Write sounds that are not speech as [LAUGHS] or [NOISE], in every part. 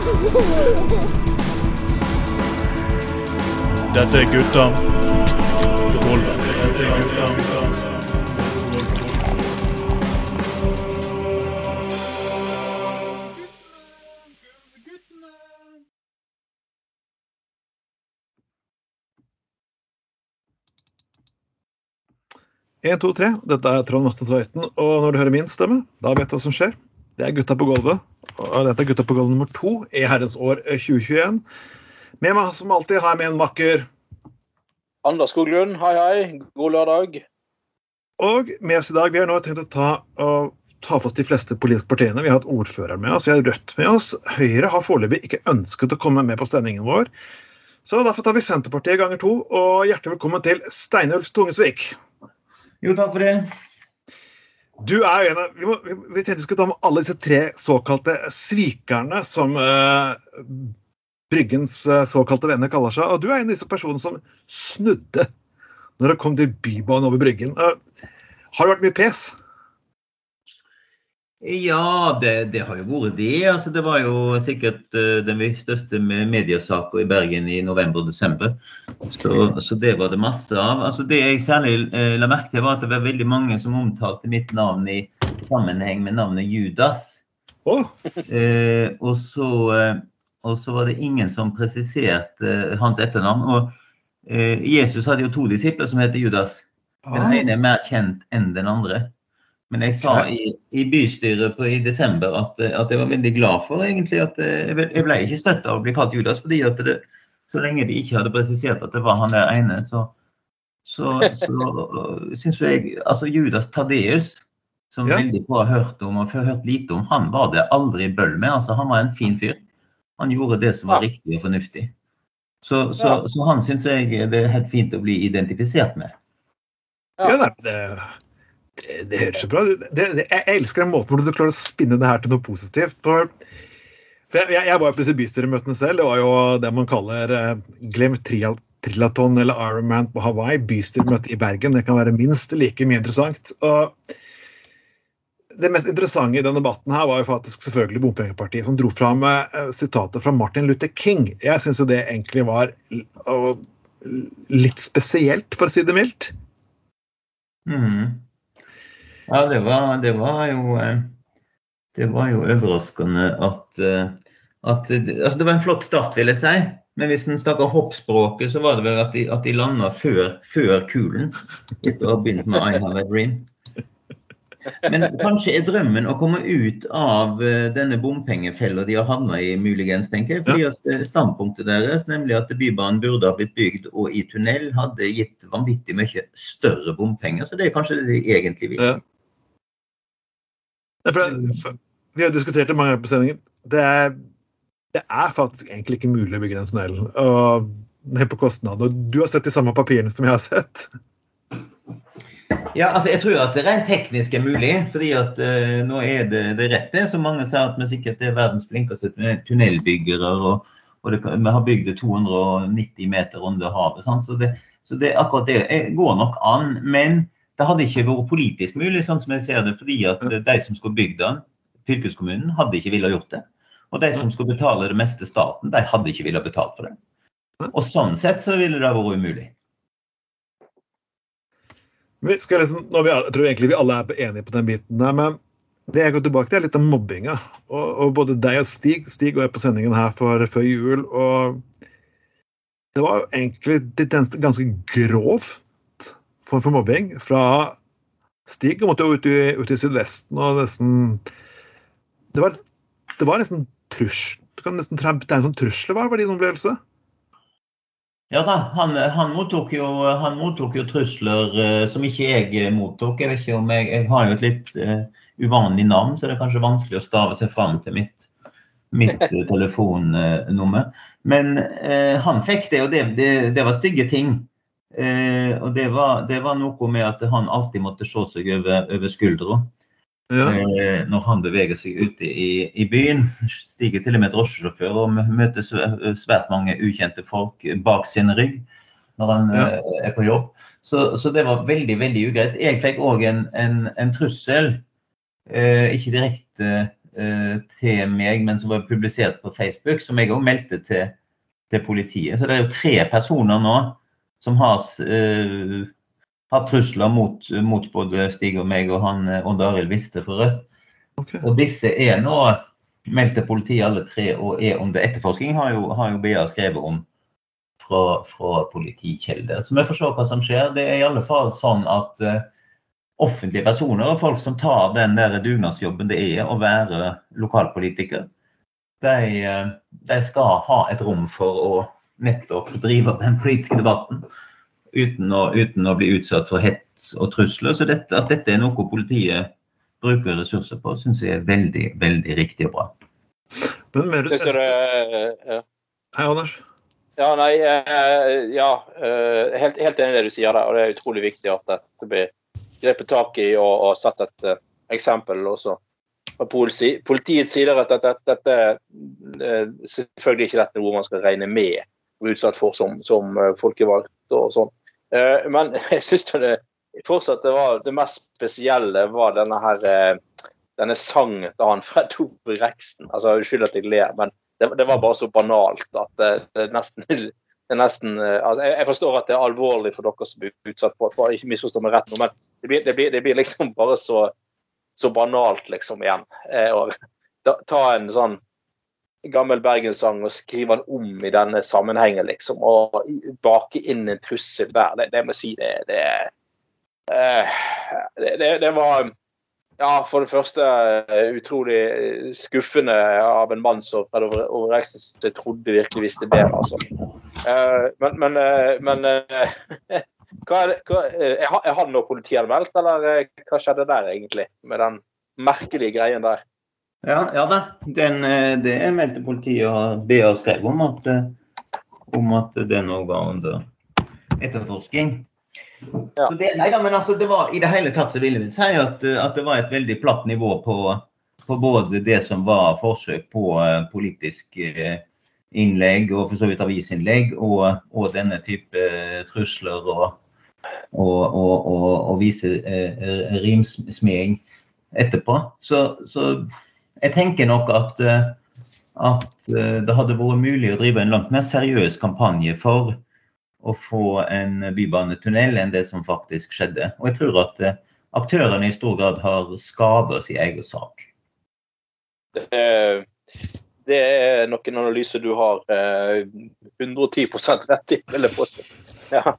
Dette er gutta. Dette er gutta. En, to, tre. Dette er Trond Matte Tveiten, og når du hører min stemme, da vet du hva som skjer. Det er Gutta på gulvet. Og dette er Gutta på gulvet nummer to i herrens år 2021. Med meg som alltid har jeg med en makker. Anders Skoglund, hei hei. God lørdag. Og med oss i dag, vi har nå tenkt å ta, og ta for oss de fleste politiske partiene. Vi har hatt ordføreren med oss, vi har Rødt med oss. Høyre har foreløpig ikke ønsket å komme med på stemningen vår. Så derfor tar vi Senterpartiet ganger to, og hjertelig velkommen til Steinulf Tungesvik. Jo, takk for det. Du er jo en av, Vi, må, vi, tenkte vi skulle ta med alle disse tre såkalte svikerne som uh, Bryggens uh, såkalte venner kaller seg. Og du er en av disse personene som snudde når det kom til Bybanen over Bryggen. Uh, har det vært mye pes? Ja, det, det har jo vært det. Altså, det var jo sikkert uh, den største mediesaka i Bergen i november-desember. Så, så, det var det masse av. Altså, det jeg særlig uh, la merke til, var at det var veldig mange som omtalte mitt navn i sammenheng med navnet Judas. Oh. Uh, og, så, og, så, var det ingen som presiserte hans etternavn. Og Jesus hadde jo to disipler som heter Judas. Den ene er mer kjent enn den andre. Men jeg sa i, i bystyret på, i desember at, at, jeg var veldig glad for egentlig at eh, jeg ble, ikke støtta av å bli kalt Judas, fordi at det, så lenge de ikke hadde presisert at det var han der ene, så, så, så syns jeg Altså Judas Tadeus, som Ja. veldig få har hørt om og hørt lite om, han var det aldri bøll med. altså Han var en fin fyr. Han gjorde det som var Ja. riktig og fornuftig. Så, så, Ja. så han syns jeg det er helt fint å bli identifisert med. Ja, nei, det, det, høres så bra ut. Jeg elsker den måten hvor du klarer å spinne det her til noe positivt. For, jeg, jeg var jo på disse bystyremøtene selv. Det var jo det man kaller eh, glemt trilaton eller Ironman på Hawaii. Bystyremøte i Bergen. Det kan være minst like mye interessant. Og det mest interessante i denne debatten her var jo faktisk selvfølgelig Bompengepartiet, som dro fram eh, sitatet fra Martin Luther King. Jeg syns jo det egentlig var litt spesielt, for å si det mildt. Mhm. Ja, det var, det var jo eh, Det var jo overraskende at, eh, at det- Altså, det var en flott start, vil jeg si. Men hvis en snakker hoppspråket, så var det vel at de, at de landa før, før kulen. Etter å ha begynt med I Have a Dream. Men kanskje er drømmen å komme ut av eh, denne bompengefella de har havna i, muligens, tenker jeg. Fordi at eh, standpunktet deres, nemlig at Bybanen burde ha blitt bygd og i tunnel, hadde gitt vanvittig mye større bompenger. Så det er kanskje det de egentlig vil. For vi har diskutert det mange ganger på sendingen. Det er, det er faktisk egentlig ikke mulig å bygge den tunnelen. Og ned på kostnad. Og du har sett de samme papirene som jeg har sett. Ja, altså jeg tror at det rent teknisk er mulig. fordi at uh, nå er det, det rette. rett som mange sier at vi sikkert er verdens flinkeste tunnelbyggere. Og, og det, vi har bygd det 290 meter under havet. Sant? Så, det, så det, akkurat det eh, går nok an. Men det hadde ikke vært politisk mulig, sånn som jeg ser det, fordi at de som skulle bygd den, fylkeskommunen, hadde ikke villet gjort det. Og de som skulle betale det meste staten, de hadde ikke villet betalt for det. Og sånn sett så ville det vært umulig. Vi liksom, vi, jeg tror egentlig vi alle er enige på den biten. der, men det jeg går tilbake til, er litt av mobbinga. Og, og både deg og Stig Stig var på sendingen her for, før jul. og Det var egentlig ganske grovt form for mobbing fra Stig. Måtte jo ut i, ut i Sydvesten og nesten Det var, det var nesten trusj. Du kan nesten betegne som trusler, var det din opplevelse? Ja da, han, han, mottok jo, han mottok jo trusler eh, som ikke jeg mottok. Jeg vet ikke om jeg, jeg har jo et litt eh, uvanlig navn, så det er kanskje vanskelig å stave seg fram til mitt, mitt eh, telefonnummer. Men eh, han fikk det, og det, det, det var stygge ting. Eh, og det var, det var noe med at han alltid måtte se seg over, over skuldra Ja. eh, når han beveger seg ute i, i byen. Stiger til og med drosjesjåfør og møter svært mange ukjente folk bak sin rygg når han Ja. eh, er på jobb. Så, så det var veldig veldig ugreit. Jeg fikk òg en, en, en trussel, eh, ikke direkte eh, til meg, men som var publisert på Facebook, som jeg òg meldte til, til, politiet. Så det er jo tre personer nå som har, uh, har trusler mot, mot, både Stig og meg og han eh, Odd Arild Viste fra Rødt. Okay. Og disse er nå meldt til politiet alle tre og er under etterforskning, har jo, har jo BA skrevet om fra, fra politikilder. Så vi får se hva som skjer. Det er i alle fall sånn at uh, offentlige personer og folk som tar den der dugnadsjobben det er å være lokalpolitiker, de, de, skal ha et rom for å nettopp driver den politiske debatten uten å, uten å bli utsatt for hets og trusler. Så dette, at dette er noe politiet bruker ressurser på, syns jeg er veldig, veldig riktig og bra. Men mer ut... ja. Hei, Anders. Ja, nei, eh, ja, helt, helt enig i det du sier der. Og det er utrolig viktig at dette blir grepet tak i og, og satt et uh, eksempel også fra politi, politiets side at dette, dette selvfølgelig ikke dette noe man skal regne med utsatt for som, som uh, folkevalgt og sånn. men [LAUGHS] jeg syns det fortsatt det var det mest spesielle var denne her denne sangen til han Fred Ove Reksten. Altså, Unnskyld at jeg ler, men det, det, var bare så banalt at det, det nesten [LAUGHS] det nesten, eh, altså jeg, forstår at det er alvorlig for dere som blir utsatt for, det, ikke misforstå meg rett nå, men det blir, det blir, blir liksom bare så, så, banalt liksom igjen. Eh, og ta en sånn gammel bergenssang og skrive den om i denne sammenhengen, liksom. Og bake inn en trussel der. Det, det må jeg si, det, det, eh, det, det var ja, for det første eh, utrolig skuffende av en mann som Fred Overreisen trodde virkelig visste bedre, altså. Eh, men, men, men [LAUGHS] hva er, det, hva, er han nå politianmeldt, eller hva skjedde der egentlig? Med den merkelige greien der? Ja, ja da. Den, det meldte politiet og BA skrev om at, om at det nå var under etterforsking. Ja. Det, nei da, men altså, det var, I det hele tatt så vil jeg si at, at det var et veldig platt nivå på, på både det som var forsøk på uh, politisk uh, innlegg og for så vidt avisinnlegg, og, og denne type uh, trusler og, og, og, og vise rimsmeding etterpå. Så, så, jeg tenker nok at, at det hadde vært mulig å drive en langt mer seriøs kampanje for å få en bybanetunnel enn det som faktisk skjedde. Og jeg tror at eh, aktørene i stor grad har skada sin egen sak. Det er, det er noen analyser du har eh, 110 rett i, vil jeg påstå. Ja.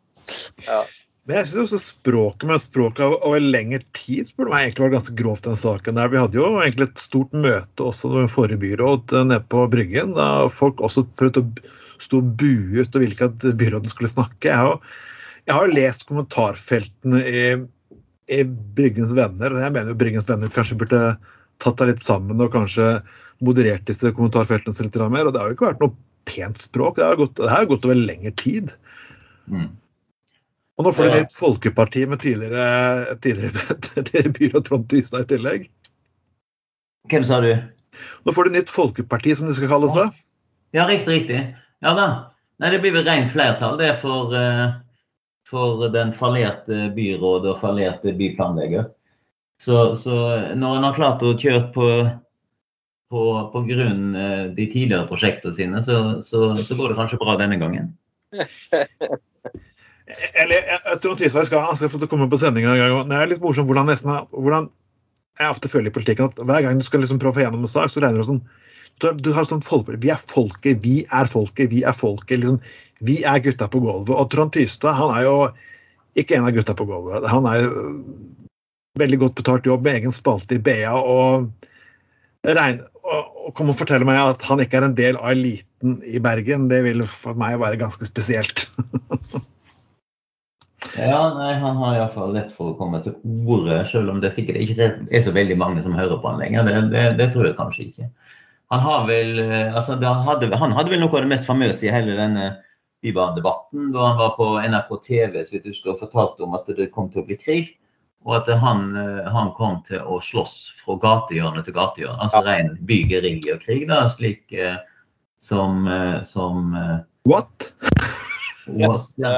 ja. Men jeg syns også språket med språket over lengre tid burde meg egentlig vært ganske grovt. den saken der. Vi hadde jo egentlig et stort møte også med forrige byråd eh, nede på Bryggen, da folk også prøvde å stå buet og ville ikke at byråden skulle snakke. Jeg har, jeg har lest kommentarfeltene i, i Bryggens Venner, og jeg mener jo Bryggens Venner kanskje burde tatt seg litt sammen og kanskje moderert disse kommentarfeltene litt mer. Og det har jo ikke vært noe pent språk. Det har gått, det har gått over lengre tid. Mm. Og nå får du nytt folkeparti med tidligere, tidligere, [LAUGHS] tidligere byråd Trond Tystad i tillegg. Hvem sa du? Nå får du nytt folkeparti, som de skal kalle seg. Ja, riktig, riktig. Ja da. Nei, det blir vel rent flertall det for, eh, for den fallerte byrådet og fallerte byplanlegger. Så, så når en har klart å kjøre på, på, på grunn eh, de tidligere prosjektene sine, så, så, så, går det kanskje bra denne gangen. [LAUGHS] Eller jeg skal, han skal få komme på sendinga en gang. Det er litt morsomt hvordan, nesten, hvordan jeg ofte føler i politikken at hver gang du skal liksom prøve å få gjennom en sak, så regner du sånn du har sånn folk, Vi er folket, vi er folket, vi er folket. Liksom, vi er gutta på gulvet. Og Trond Tystad han er jo ikke en av gutta på gulvet. Han er jo veldig godt betalt jobb med egen spalte i BA. og regn, å komme og fortelle meg at han ikke er en del av eliten i Bergen, det vil for meg være ganske spesielt. [LAUGHS] ja, nei, Han har iallfall lett for å komme til orde, selv om det sikkert ikke er så veldig mange som hører på han lenger. Det, det, det tror jeg kanskje ikke. Han, har vel, eh, altså, hadde, han, hadde, vel noe av det mest famøse i hele denne Bybanedebatten, da han var på NRK TV så vidt husker, og fortalte om at det kom til å bli krig. Og at han, eh, han kom til å slåss fra gatehjørne til gatehjørne. Altså ja. ren bygeriljakrig, da, slik eh, som, som eh, What? yes. ja.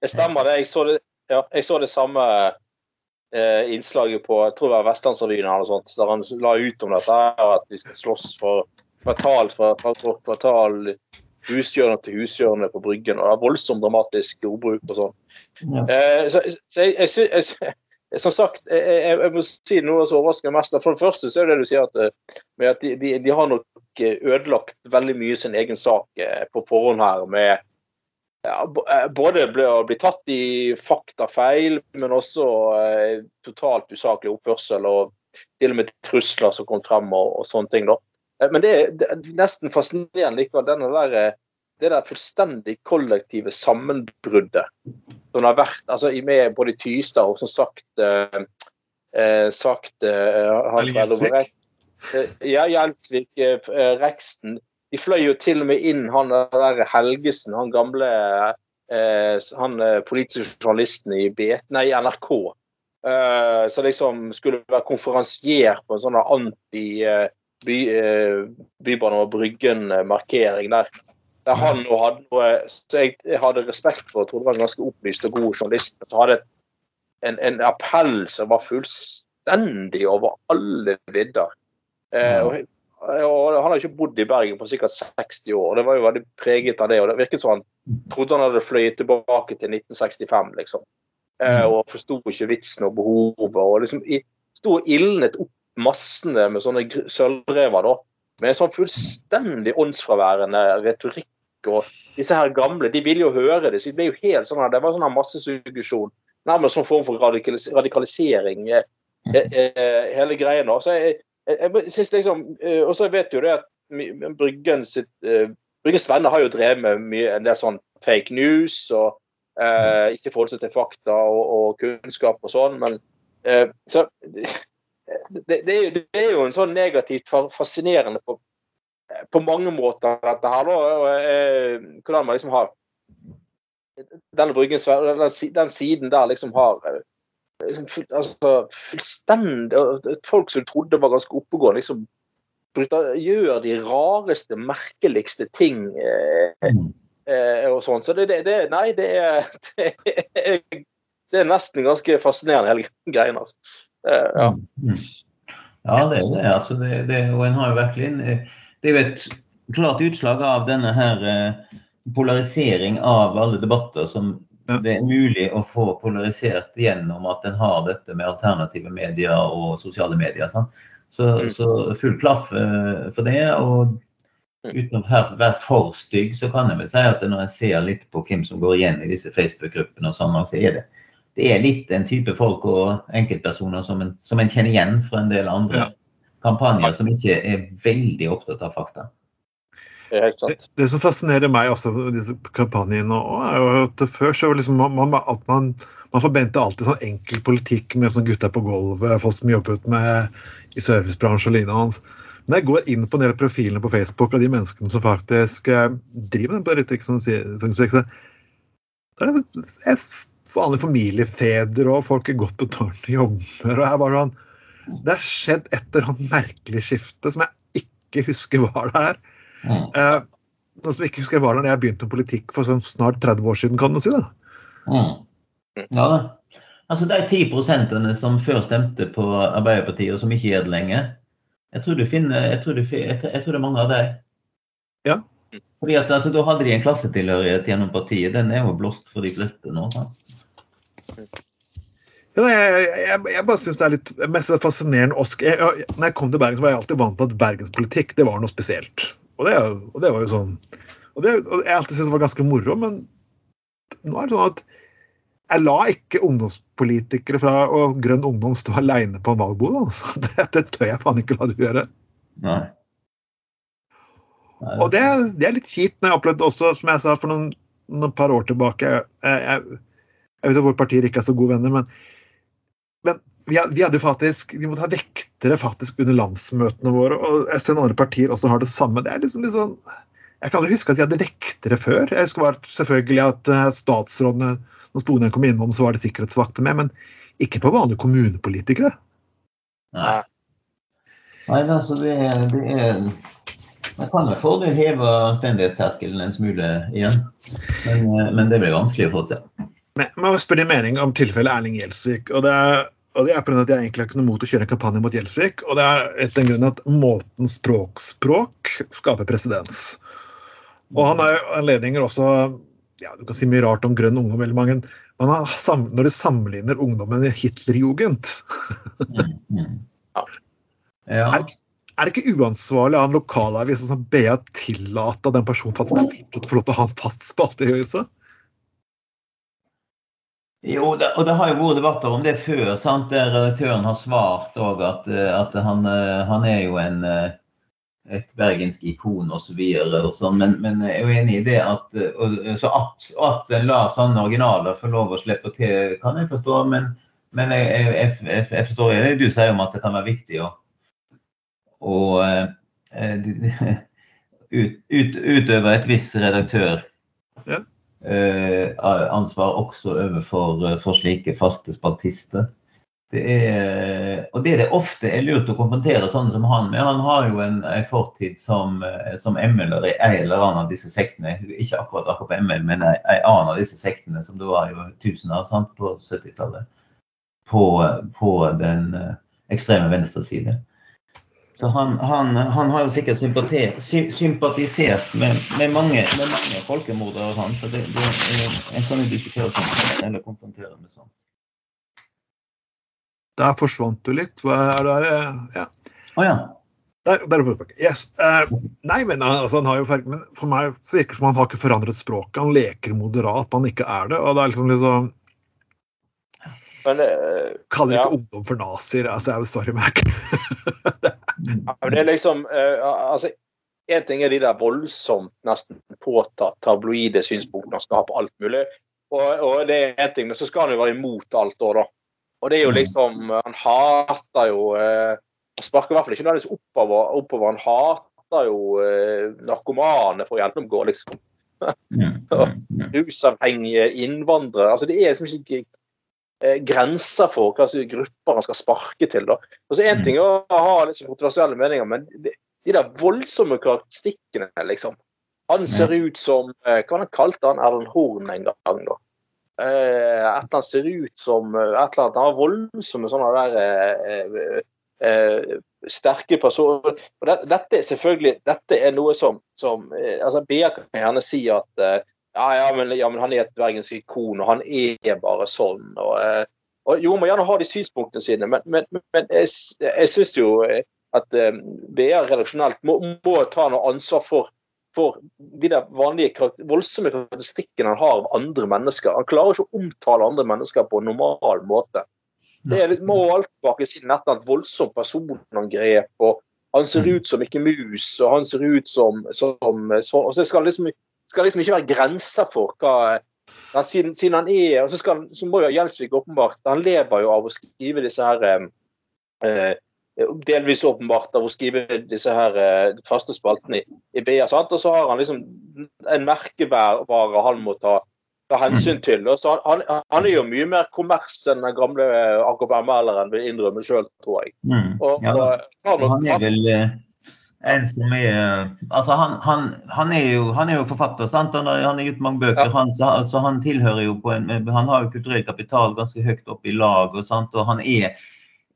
Det stemmer, det. Jeg så det, ja, jeg så det samme eh, innslaget på jeg tror det var Vestlandsrevyen eller noe sånt, der han la ut om dette, at vi skal slåss for kvartal for kvartal, hushjørne til hushjørne på Bryggen. og det er Voldsomt dramatisk ordbruk og sånn. Ja. Eh, så, så jeg, jeg, jeg, jeg, som sagt, jeg, må si noe som overrasker meg mest. For det første så er det du sier, at, eh, med at de, de, de har nok eh, ødelagt veldig mye sin egen sak eh, på forhånd her. med både å bli tatt i faktafeil, men også eh, totalt usaklig oppførsel og til og med trusler som kom frem og, og sånne ting. da. Eh, Men det er, det er nesten fascinerende likevel, denne der, eh, det der fullstendig kollektive sammenbruddet som har vært altså, i med både Tystad og som sagt eh, eh, sagt eh, Gjelsvik. Eh, Ja, Gjelsvik, eh, eh, Reksten. De fløy jo til og med inn han der Helgesen, han gamle eh, han eh, politiske journalisten i BT, nei, NRK. Eh, så liksom skulle være konferansier på en sånn anti eh, by, eh, Bybane og Bryggen-markering der. Der han nå hadde noe Så jeg, jeg hadde respekt for, og trodde var en ganske opplyst og god journalist. Så hadde en, en appell som var fullstendig over alle vidder. Eh, og, og han har ikke bodd i Bergen på sikkert 60 år. Det var jo veldig preget av det. og Det virket som han trodde han hadde fløyet tilbake til 1965, liksom. Eh, og forsto ikke vitsen og behovet. og liksom Sto og ildnet opp massene med sånne sølvrever, da. Med en sånn fullstendig åndsfraværende retorikk. Og disse her gamle, de ville jo høre det. så Det ble jo helt sånn her, det var sånn her massesuggesjon. Nærmest sånn form for radikalisering. Eh, eh, hele greia nå. Så jeg, jeg, jeg synes liksom, eh, og så vet jo det at Bryggen sitt eh, Bryggens venner har jo drevet med mye, en del sånn fake news og eh, ikke forholdt seg til fakta og, og kunnskap og sånn, men eh, så det, det, er jo, det er jo en sånn negativt fascinerende på, på mange måter, dette her. da, eh, Hvordan man liksom har denne bryggen, den, den siden der liksom har eh, altså, fullstendig Folk som trodde var ganske oppegående, liksom gjør de rareste, merkeligste ting. Eh, Mm. eh, og sånn. Så det, det, Nei, det er, [LAUGHS] det er Det er nesten ganske fascinerende, hele [LAUGHS] greien. altså. Eh, ja. Mm. Ja, det er det. Altså, det, det og en har jo virkelig Det er jo et klart utslag av denne her eh, polarisering av alle debatter som. Det er mulig å få polarisert gjennom at en har dette med alternative medier og sosiale medier. Sånn. Så, Mm. så full klaff eh, for det. Og Mm. uten å være for stygg, så kan jeg vel si at når jeg ser litt på hvem som går igjen i disse Facebook-gruppene, og sånn, så er det det er litt en type folk og enkeltpersoner som en, som en kjenner igjen fra en del andre Ja. kampanjer som ikke er veldig opptatt av fakta. Det er Det, som fascinerer meg også med disse kampanjene, er jo at før så liksom man, man, at man, man forventet alltid sånn enkel politikk med sånne gutter på gulvet, folk som jobbet med i servicebransjen og lignende. hans. Men jeg går inn på en del av profilene på Facebook av de menneskene som faktisk eh, driver med den politikken, det er liksom, vanlige familiefedre og folk i godt betalte jobber. og jeg bare sånn, Det har skjedd et eller annet merkelig skifte som jeg ikke husker var der. Mm. Eh, noe som jeg ikke husker jeg var der da jeg begynte med politikk for sånn snart 30 år siden, kan du si. da. Mm. Ja da. Altså de 10% som før stemte på Arbeiderpartiet, og som ikke gjør det lenger. Jeg tror du finner, jeg tror, du, jeg, tror- det er mange av dem. Ja. Fordi at altså, Da hadde de en klassetilhørighet gjennom partiet. Den er jo blåst for de fleste nå. sant? Ja, jeg, jeg, jeg bare synes det er litt mest fascinerende når jeg kom til Bergen, så var jeg alltid vant på at bergenspolitikk det var noe spesielt. Og det, og det var jo sånn og det, og Jeg alltid syntes det var ganske moro, men nå er det sånn at jeg la ikke ungdomspolitikere fra og Grønn Ungdom stå aleine på en valgbod. Altså. [LAUGHS] Det, det tør jeg faen ikke la du gjøre. Nei. Nei, Og det, det er litt kjipt når jeg opplevde også, som jeg sa for noen, noen par år tilbake jeg, jeg, jeg vet at våre partier ikke er så gode venner, men, men vi, vi hadde jo faktisk Vi måtte ha vektere faktisk under landsmøtene våre, og jeg ser andre partier også har det samme. Det er liksom litt sånn Jeg kan aldri huske at vi hadde vektere før. Jeg husker bare selvfølgelig at eh, statsrådene når Stonheim kom innom, så var det sikkerhetsvakter med, men ikke på vanlige kommunepolitikere. Nei. Nei, altså det, det er Man kan med fordel heve anstendighetsterskelen en smule igjen. Men, eh, men det blir vanskelig å få til. Men jeg må spørre din mening om tilfellet Erling Gjelsvik. og det er Og det er på grunn av at jeg egentlig har ikke noe mot å kjøre en kampanje mot Gjelsvik. Og det er etter den grunn at måten språkspråk skaper presedens. Og han har jo anledninger også ja, Du kan si mye rart om grønn ungdom, veldig mange. Men han, når du sammenligner ungdommen med Hitlerjugend. [LAUGHS] Ja. Er, er det ikke uansvarlig av en lokalavis som BA tillate at den personen faktisk får lov til å ha en fast spalte i huset? Jo, det, og det har jo vært debatter om det før, sant? der redaktøren har svart òg at, eh, at han, eh, han er jo en, eh, et bergensk ikon osv. Sånn, men, men jeg er jo enig i det at og, Så at, at en lar sånne originaler få lov å slippe til, kan jeg forstå. Men, men jeg, jeg, jeg, jeg, forstår det du sier om at det kan være viktig å, å [LAUGHS] ut, ut, utøve et visst redaktør ansvar også overfor eh, for slike faste spaltister. Det er, og det er det ofte er lurt å konfrontere sånne som han med. Han har jo en, en fortid som, eh, som ML-er i en eller annen av disse sektene. Ikke akkurat akkurat på ML, men en en annen av disse sektene som det var jo tusen av sant, på 70-tallet. På, på den eh, ekstreme venstre side. Så han, han, han har jo sikkert sympati, sy, sympatisert med, med, mange, med mange folkemordere. og sånn, Så det, det, er- en kan jo diskutere sånn, eller konfrontere med sånn. Der forsvant du litt. Hva er det? Ja. Å ja. Der, der er det. Yes. uh, nei, men altså, han har jo men for meg så virker det som han har ikke forandret språket. Han leker moderat, men han ikke er det. Og det er liksom liksom Men, uh, Kaller Ja. ikke ungdom for nazier. Altså, jeg er jo sorry, Mac. [LAUGHS] Ja, men det er liksom uh, altså, En ting er de der voldsomt nesten påtatt tabloide synspunktene han skal ha på alt mulig. Og, og det er en ting, Men så skal han jo være imot alt òg, da. Og det er jo liksom Han hater jo eh, Han sparker i hvert fall ikke nødvendigvis oppover, oppover. Han hater jo eh, narkomane for å gjennomgå, liksom. Mm, mm, mm. Rusavhengige innvandrere. Altså, det er liksom ikke grenser for hva slags grupper han skal sparke til. da. Og så En Mm. ting å ha litt så kontroversielle meninger, men de, de der voldsomme karakteristikkene, liksom. Han ser ut som eh, Hva var han kalte han Erlend Horn en gang, da? Eh, et eller annet ser ut som eh, et eller annet, Han har voldsomme sånne der eh, eh, eh, sterke personer. Og det, dette er selvfølgelig dette er noe som, som eh, altså BA kan gjerne si at eh, ja, ja, men, ja, men han er et bergensk ikon, og han er bare sånn. Og, eh, og Jo, må gjerne ha de synspunktene sine, men, men, men jeg, jeg syns jo eh, at eh, BA redaksjonelt må, må ta noe ansvar for, for de der vanlige karakter, voldsomme karakteristikkene han har av andre mennesker. Han klarer ikke å omtale andre mennesker på en normal måte. Det er litt målt i siden etter et voldsomt personangrep. og Han ser ut som ikke mus, og han ser ut som, som så, og så skal liksom, skal liksom ikke være grenser for hva han, siden, siden han er og så, skal, så må jo Gjelsvik åpenbart Han lever jo av å skrive disse her eh, Delvis åpenbart av å skrive disse her eh, faste spaltene i, i BA. Sant? Og så har han liksom en merkevare han må ta, ta hensyn til. Og så han, han, han er jo mye mer kommers enn den gamle AKP-melderen vil innrømme sjøl, tror jeg. Mm. Og, Ja, da. og Han er vel eh, en som er Altså, han, han, han, er, jo, han er jo forfatter, sant? Han har, han har gitt mange bøker. Ja. Han, så, så han tilhører jo på en Han har jo kulturell kapital ganske høyt oppe i lag, og, sant? og han er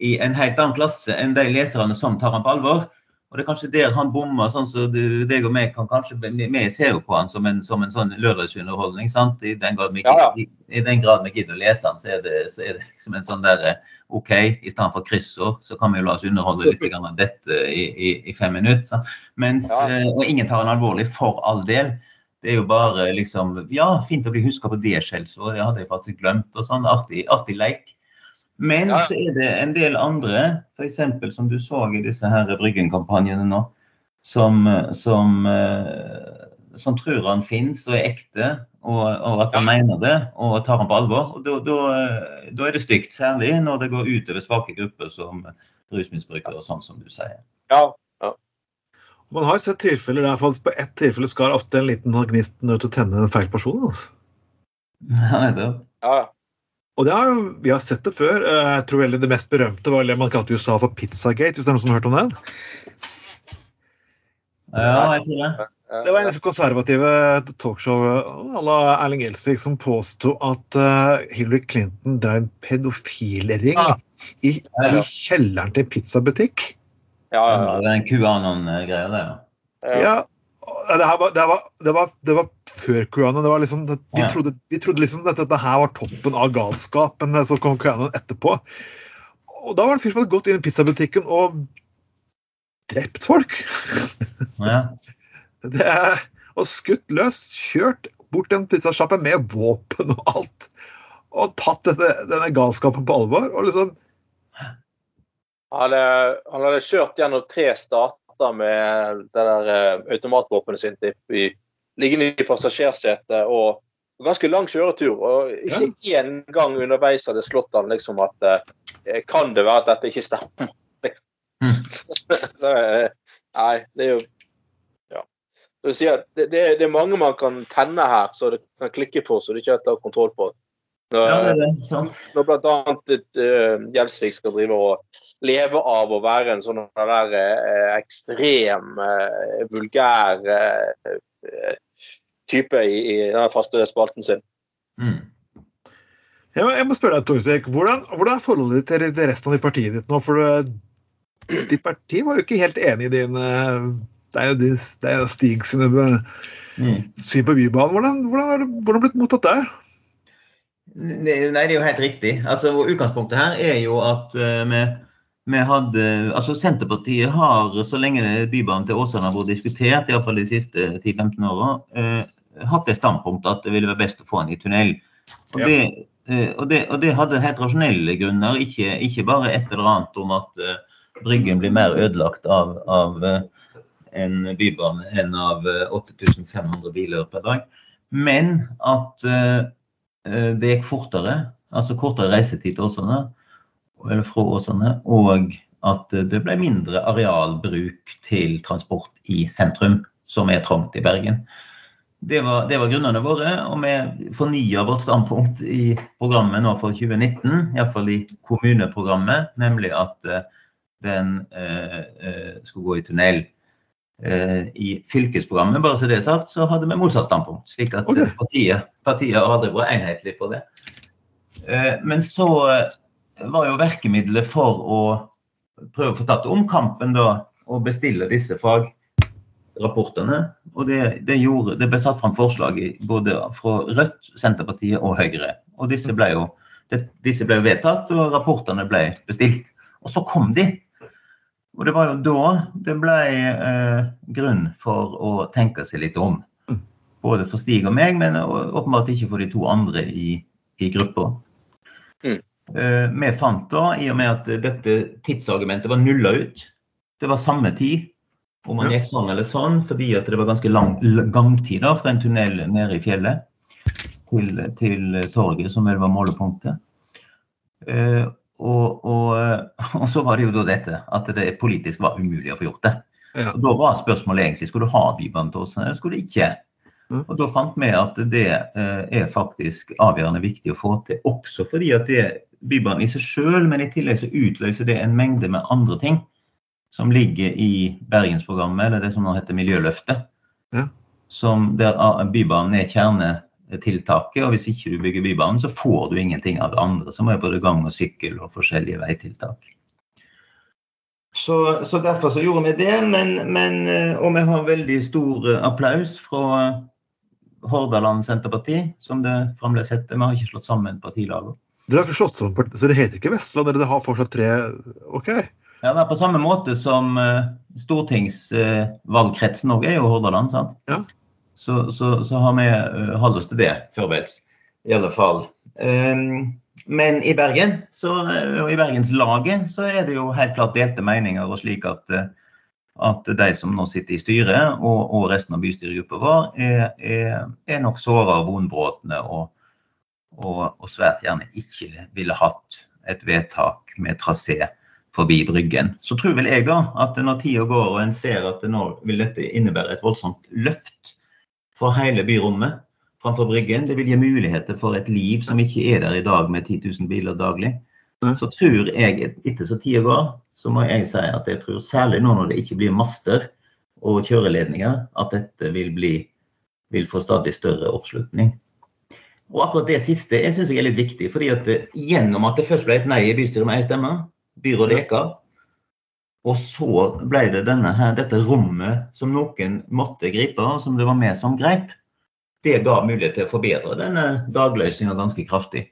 i en helt annen klasse enn de leserne som tar han på alvor. Og det er kanskje der han bommer, sånn du- deg og meg kan kanskje Vi ser jo på han som en, som en sånn lørdagsunderholdning, sant? I den grad vi, Ja, ja. i, den grad vi gidder å lese han, så er det, så er det liksom en sånn der eh, OK, i stedet for kryssord, så kan vi jo la oss underholde litt grann av dette i, i, i fem minutter. sant? Mens, Ja. eh, og ingen tar han alvorlig, for all del. Det er jo bare liksom Ja, fint å bli huska på det skjellsordet, det hadde jeg faktisk glemt. og sånn, Artig, artig leik. Men Ja. så er det en del andre, f.eks. som du så i disse her Bryggen-kampanjene nå, som, som, eh, som tror han finnes og er ekte, og, og at han mener det og tar han på alvor. Og da, er det stygt, særlig når det går utover svake grupper som rusmisbrukere og sånn som du sier. Ja, Man har sett tilfeller der faktisk på ett tilfelle skal ofte en liten gnist nødt til å tenne en feil person. Altså. Ja, nettopp. ja. Og det har jo, Vi har sett det før. Eh, Jeg tror veldig Det mest berømte var det man kalte USA for Pizzagate, hvis det er noen som har hørt om den? Ja, jeg tror det. Det var en konservative talkshow à la Erling Elsvik som påsto at eh, Hillary Clinton drev pedofilring Ah. i, i kjelleren til pizzabutikk. Ja, ja, Ja, det er en QAnon-greie der, ja. ja. Det, her var, det, var, det, var, det var før QAnon. Liksom, vi, Ja. trodde, vi trodde liksom at dette her var toppen av galskap, men så kom QAnon etterpå. Og da var det en fyr som hadde gått inn i pizzabutikken og drept folk. [LAUGHS] ja. Det er, og skutt løs, kjørt bort en pizzasjappe med våpen og alt. Og tatt dette, denne galskapen på alvor. og liksom Han hadde, han hadde kjørt gjennom tre stater med det der eh, automatvåpenet sitt i, i, liggende i passasjersetet. og Ganske lang kjøretur. og Ikke én gang underveis hadde slått han liksom at eh, Kan det være at dette ikke stemmer? Liksom. [LAUGHS] Så, eh, nei, det er jo Ja. Det, si at det, det, det er mange man kan tenne her, så det kan klikke på, så du ikke har kontroll på. Når, ja, det er det. Sant. når bl.a. Uh, Gjelsvik skal drive og leve av å være en sånn der eh, ekstrem, eh, vulgær eh, type i, i den faste spalten sin. Mm. Jeg må, jeg må spørre deg, Torsvik, hvordan, hvordan er forholdet ditt til resten av partiet ditt nå? For ditt parti var jo ikke helt enig i din Det er jo, din, det er jo Stig sine Mm. syn på Bybanen. Hvordan, hvordan har det hvordan blitt mottatt der? Nei, det er jo helt riktig. Altså, Utgangspunktet her er jo at uh, vi hadde Altså Senterpartiet har, så lenge Bybanen til Åsane har vært diskutert, iallfall de siste 10-15 åra, eh, hatt det standpunktet at det ville være best å få den i tunnel. Og det, eh, og det, og det hadde helt rasjonelle grunner, ikke, ikke bare et eller annet om at eh, Bryggen blir mer ødelagt av, av eh, en bybane enn av eh, 8500 biler per dag. Men at eh, eh, det gikk fortere, altså kortere reisetid til Åsane, eller fra Åsane, og at det ble mindre arealbruk til transport i sentrum, som er trangt i Bergen. Det var, det var grunnene våre, og vi fornya vårt standpunkt i programmet nå for 2019, iallfall i kommuneprogrammet, nemlig at eh, den eh, eh, skulle gå i tunnel. Eh, I fylkesprogrammet bare så det er sagt, så hadde vi motsatt standpunkt. slik at okay. partiet, partiet har aldri vært enhetlig på det. Eh, men så var jo virkemidlet for å prøve å få tatt omkampen da, og bestille disse fagrapportene. Og det, det, gjorde, det ble satt fram forslag i, både fra Rødt, Senterpartiet og Høyre. Og disse ble jo det, disse ble vedtatt, og rapportene ble bestilt. Og så kom de. Og det var jo da det ble eh, grunn for å tenke seg litt om. Både for Stig og meg, men åpenbart ikke for de to andre i, i gruppa. Eh, vi fant da, i og med at dette tidsargumentet var nulla ut, det var samme tid om man gikk sånn eller sånn, fordi at det var ganske lang gangtid da, fra en tunnel nede i fjellet til, til torget, som vel var målepunktet. Eh, og, og, [LAUGHS] og så var det jo da dette, at det politisk var umulig å få gjort det. Ja. Og Da var spørsmålet egentlig skulle du ha Bibelen til oss, eller skulle du ikke? Mm. Og Da fant vi at det eh, er faktisk avgjørende viktig å få til, også fordi at det Bybanen i seg selv, men i tillegg så utløser det en mengde med andre ting som ligger i Bergensprogrammet, eller det som nå heter Miljøløftet. Ja. Som der ah, Bybanen er kjernetiltaket, og hvis ikke du bygger Bybanen, så får du ingenting av det andre, som er både gang og sykkel og forskjellige veitiltak. Så, så derfor så gjorde vi det, men, men, eh, og vi har veldig stor eh, applaus fra Hordaland Senterparti, som det fremdeles heter. Vi har ikke slått sammen partilaget. Dere har ikke slått sammen, partiet, så det heter ikke Vestland? Dere har fortsatt tre OK. Ja, det er på samme måte som uh, stortingsvalgkretsen òg er jo Hordaland, sant? Ja. Så, så, så har vi uh, holdt oss til det førveis, i alle fall. Um, men i Bergen, så, eh, og i Bergenslaget, så er det jo helt klart delte meninger. og slik at, at de som nå sitter i styret, og, og resten av bystyregruppa vår, er, er, er nok såra og vonbrotne og, og, svært gjerne ikke ville hatt et vedtak med trasé forbi Bryggen. Så tror vel jeg da at når tida går og en ser at nå vil dette innebære et voldsomt løft for hele byrommet framfor Bryggen, det vil gi muligheter for et liv som ikke er der i dag med 10 000 biler daglig. Så tror jeg, etter så tida går, så må jeg si at jeg tror særlig nå når det ikke blir master og kjøreledninger, at dette vil, bli, vil få stadig større oppslutning. Og akkurat det siste jeg synes jeg er litt viktig. fordi at det, Gjennom at det først ble et nei i bystyret med én stemme, byrådet Eka, og så ble det her, dette rommet som noen måtte gripe, og som det var vi som grep, det ga mulighet til å forbedre denne dagløsninga ganske kraftig.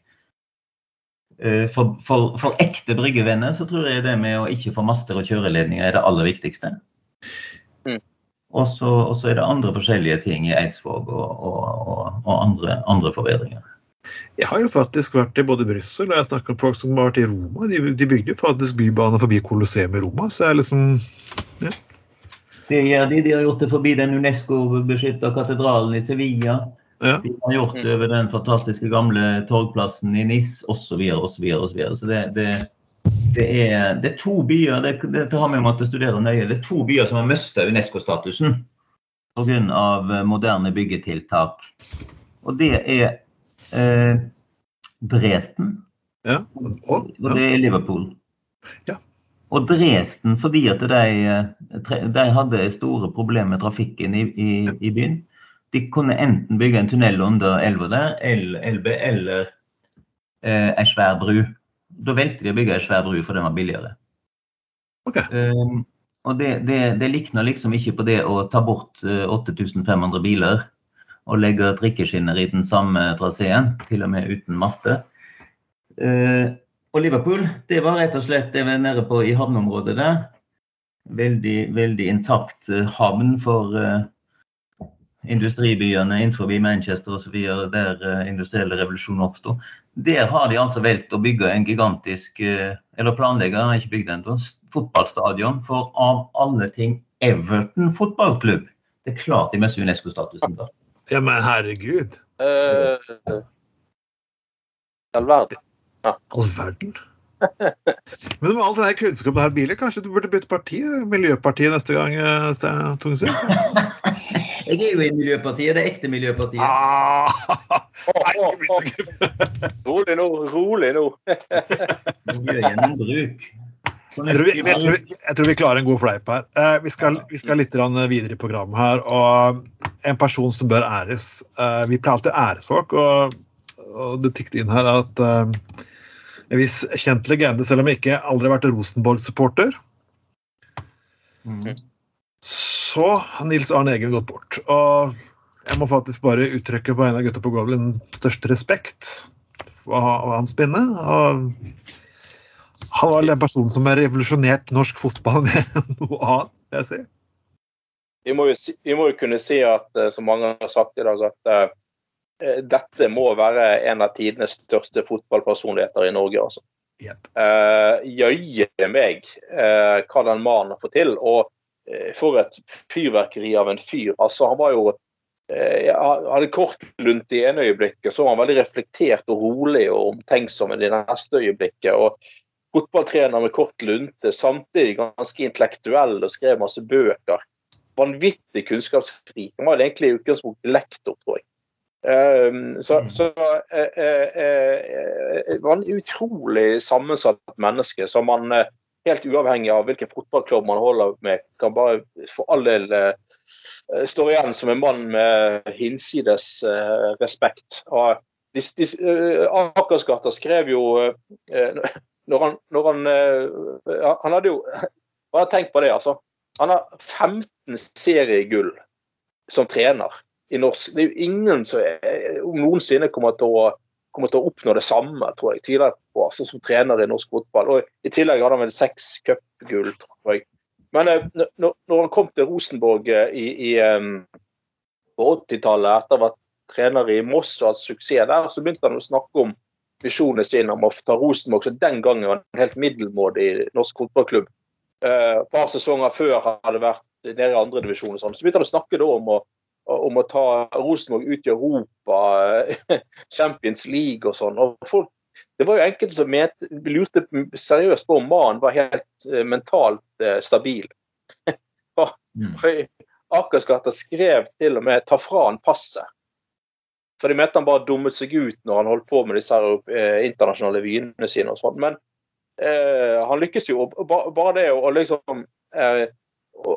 Eh, for, for, for, ekte bryggevenner så tror jeg det med å ikke få master og kjøreledninger er det aller viktigste. Mm. Og så er det andre forskjellige ting i Eidsvåg og, og, og andre, andre, forbedringer. Jeg har jo faktisk vært i både Brussel og jeg snakket med folk som har vært i Roma. De, de bygde jo faktisk bybane forbi Colosseum i Roma, så jeg liksom ja. Det gjør de. De har gjort det forbi den Unesco-beskytta katedralen i Sevilla. Ja. De har gjort det over den fantastiske gamle torgplassen i NIS osv. osv. osv. Så det, det, det, er, det er to byer det, det har vi måttet studere nøye, det er to byer som har mista Unesco-statusen pga. moderne byggetiltak. Og det er eh, Dresden. Ja. Og, og det er Liverpool. Ja. Og Dresden fordi at de, de hadde store problemer med trafikken i, i, i, byen. De kunne enten bygge en tunnel under elva der, Elbe, eller eh, ei svær bru. Da valgte de å bygge ei svær bru, for den var billigere. Okay. Um, og det, det, det likner liksom ikke på det å ta bort 8500 biler og legge trikkeskinner i den samme traseen, til og med uten master. Uh, og Liverpool, det var rett og slett det vi er nede på i havneområdet der. Veldig, veldig intakt uh, havn for uh, industribyene innenfor Manchester osv. der uh, industrielle revolusjonen oppsto. Der har de altså valgt å bygge en gigantisk Eller planlegge, ikke bygd ennå, fotballstadion for av alle ting Everton fotballklubb. Det er klart de mister Unesco-statusen da. Ja, men herregud. Uh, all verden. Ja. All verden. Men med all denne kunnskapen her, biler, kanskje du burde bytte parti? Miljøpartiet neste gang, eh, Tungsund? [LAUGHS] Jeg er jo i Miljøpartiet, det ekte Miljøpartiet. Ah, [LAUGHS] rolig nå, rolig nå. Miljøgjennombruk. Jeg tror, vi, jeg, tror, jeg tror, vi, klarer en god fleip her. Eh, vi, skal, vi, skal, litt videre i programmet her. og En person som bør æres. Eh, vi pleier alltid å æres folk, og, og det tikket inn her at eh, en viss kjent legende, selv om jeg ikke aldri har vært Rosenborg-supporter, mm. så har Nils Arne Eggen gått bort. Og jeg må faktisk bare uttrykke på en av gutta på gulvet den største respekt for hans pinne. og han var den personen som har revolusjonert norsk fotball [LAUGHS] mer enn noe annet, vil jeg si. Vi må, jo, vi må, jo, kunne si at, eh, som mange har sagt i dag, at uh, dette må være en av tidenes største fotballpersonligheter i Norge. altså. Yep. Uh, Jøye meg uh, hva den mannen har fått til. Og uh, for et fyrverkeri av en fyr. altså Han var jo uh, hadde kort lunt i ene øyeblikket, så var han veldig reflektert og rolig og omtenksom i det neste øyeblikket. og fotballtrener med kort lunte, samtidig ganske intellektuell og skrev masse bøker. Vanvittig kunnskapsfri. Han var egentlig i utgangspunktet lektor, tror jeg. Um, så, mm. så uh, uh, uh, var en utrolig sammensatt menneske som man helt uavhengig av hvilken fotballklubb man holder med, kan bare for all del stå igjen som en mann med hinsides respekt. Og de, de, Akersgata skrev jo når han, når han, uh, han hadde jo Bare tenk på det, altså. Han har 15 seriegull som trener i norsk. Det er jo ingen som er, noensinne kommer til, å, kommer til å oppnå det samme, tror jeg, tidligere på, altså, som trener i norsk fotball. Og I tillegg hadde han vel seks cupgull, tror jeg. Men uh, når, han kom til Rosenborg uh, i, i på 80-tallet, etter å ha vært trener i Moss og hatt suksess der, så begynte han å snakke om visjonene sine om å ta Rosenborg, som den gangen var en helt middelmådig norsk fotballklubb. Uh, et par sesonger før hadde vært nede i andredivisjon. Sånn. Så begynte han å snakke om å, om å ta Rosenborg ut i Europa, [LAUGHS] Champions League og sånn. Og folk, det var jo enkelte som met, lurte seriøst på om mannen var helt uh, mentalt uh, stabil. [LAUGHS] mm. Akersgata skrev til og med 'ta fra han passet'. For de mente han bare dummet seg ut når han holdt på med disse eh, internasjonale vyene sine og sånn. Men eh, han lykkes jo. Bare, det å liksom eh,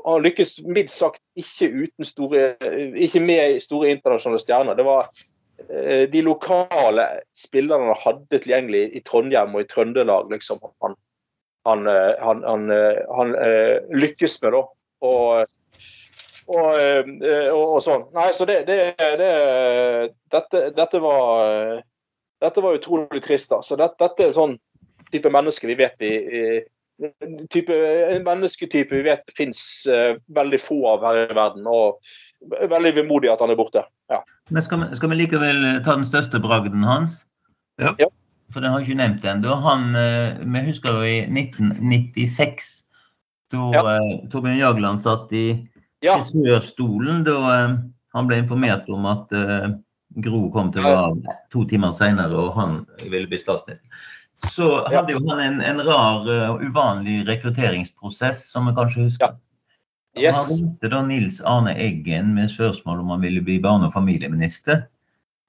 han lykkes mildt sagt ikke store Ikke med store internasjonale stjerner. Det var eh, de lokale spillerne han hadde tilgjengelig i Trondheim og i Trøndelag, liksom. Han, han, eh, han, han, eh, lykkes med, da. Og, og, og, sånn. Nei, så det, det, det dette, dette, var Dette var utrolig trist. da. Så dette, dette er sånn type mennesker vi vet vi type, en mennesketype vi vet det fins uh, veldig få av her i verden. Og veldig vemodig at han er borte. Ja. Men skal vi, skal vi, likevel eh, ta den største bragden hans? Ja. ja. For den har ikke nevnt ennå. Uh, vi husker jo i 1996, da ja. uh, Torbjørn Jagland satt i ja. frisørstolen, da han ble informert om at Gro kom til å være to timer senere, og han ville bli statsminister så hadde jo han en, en rar uh, uvanlig rekrutteringsprosess, som vi kanskje husker. Ja. Yes. Han ringte da Nils Arne Eggen med spørsmål om han ville bli barne- og familieminister.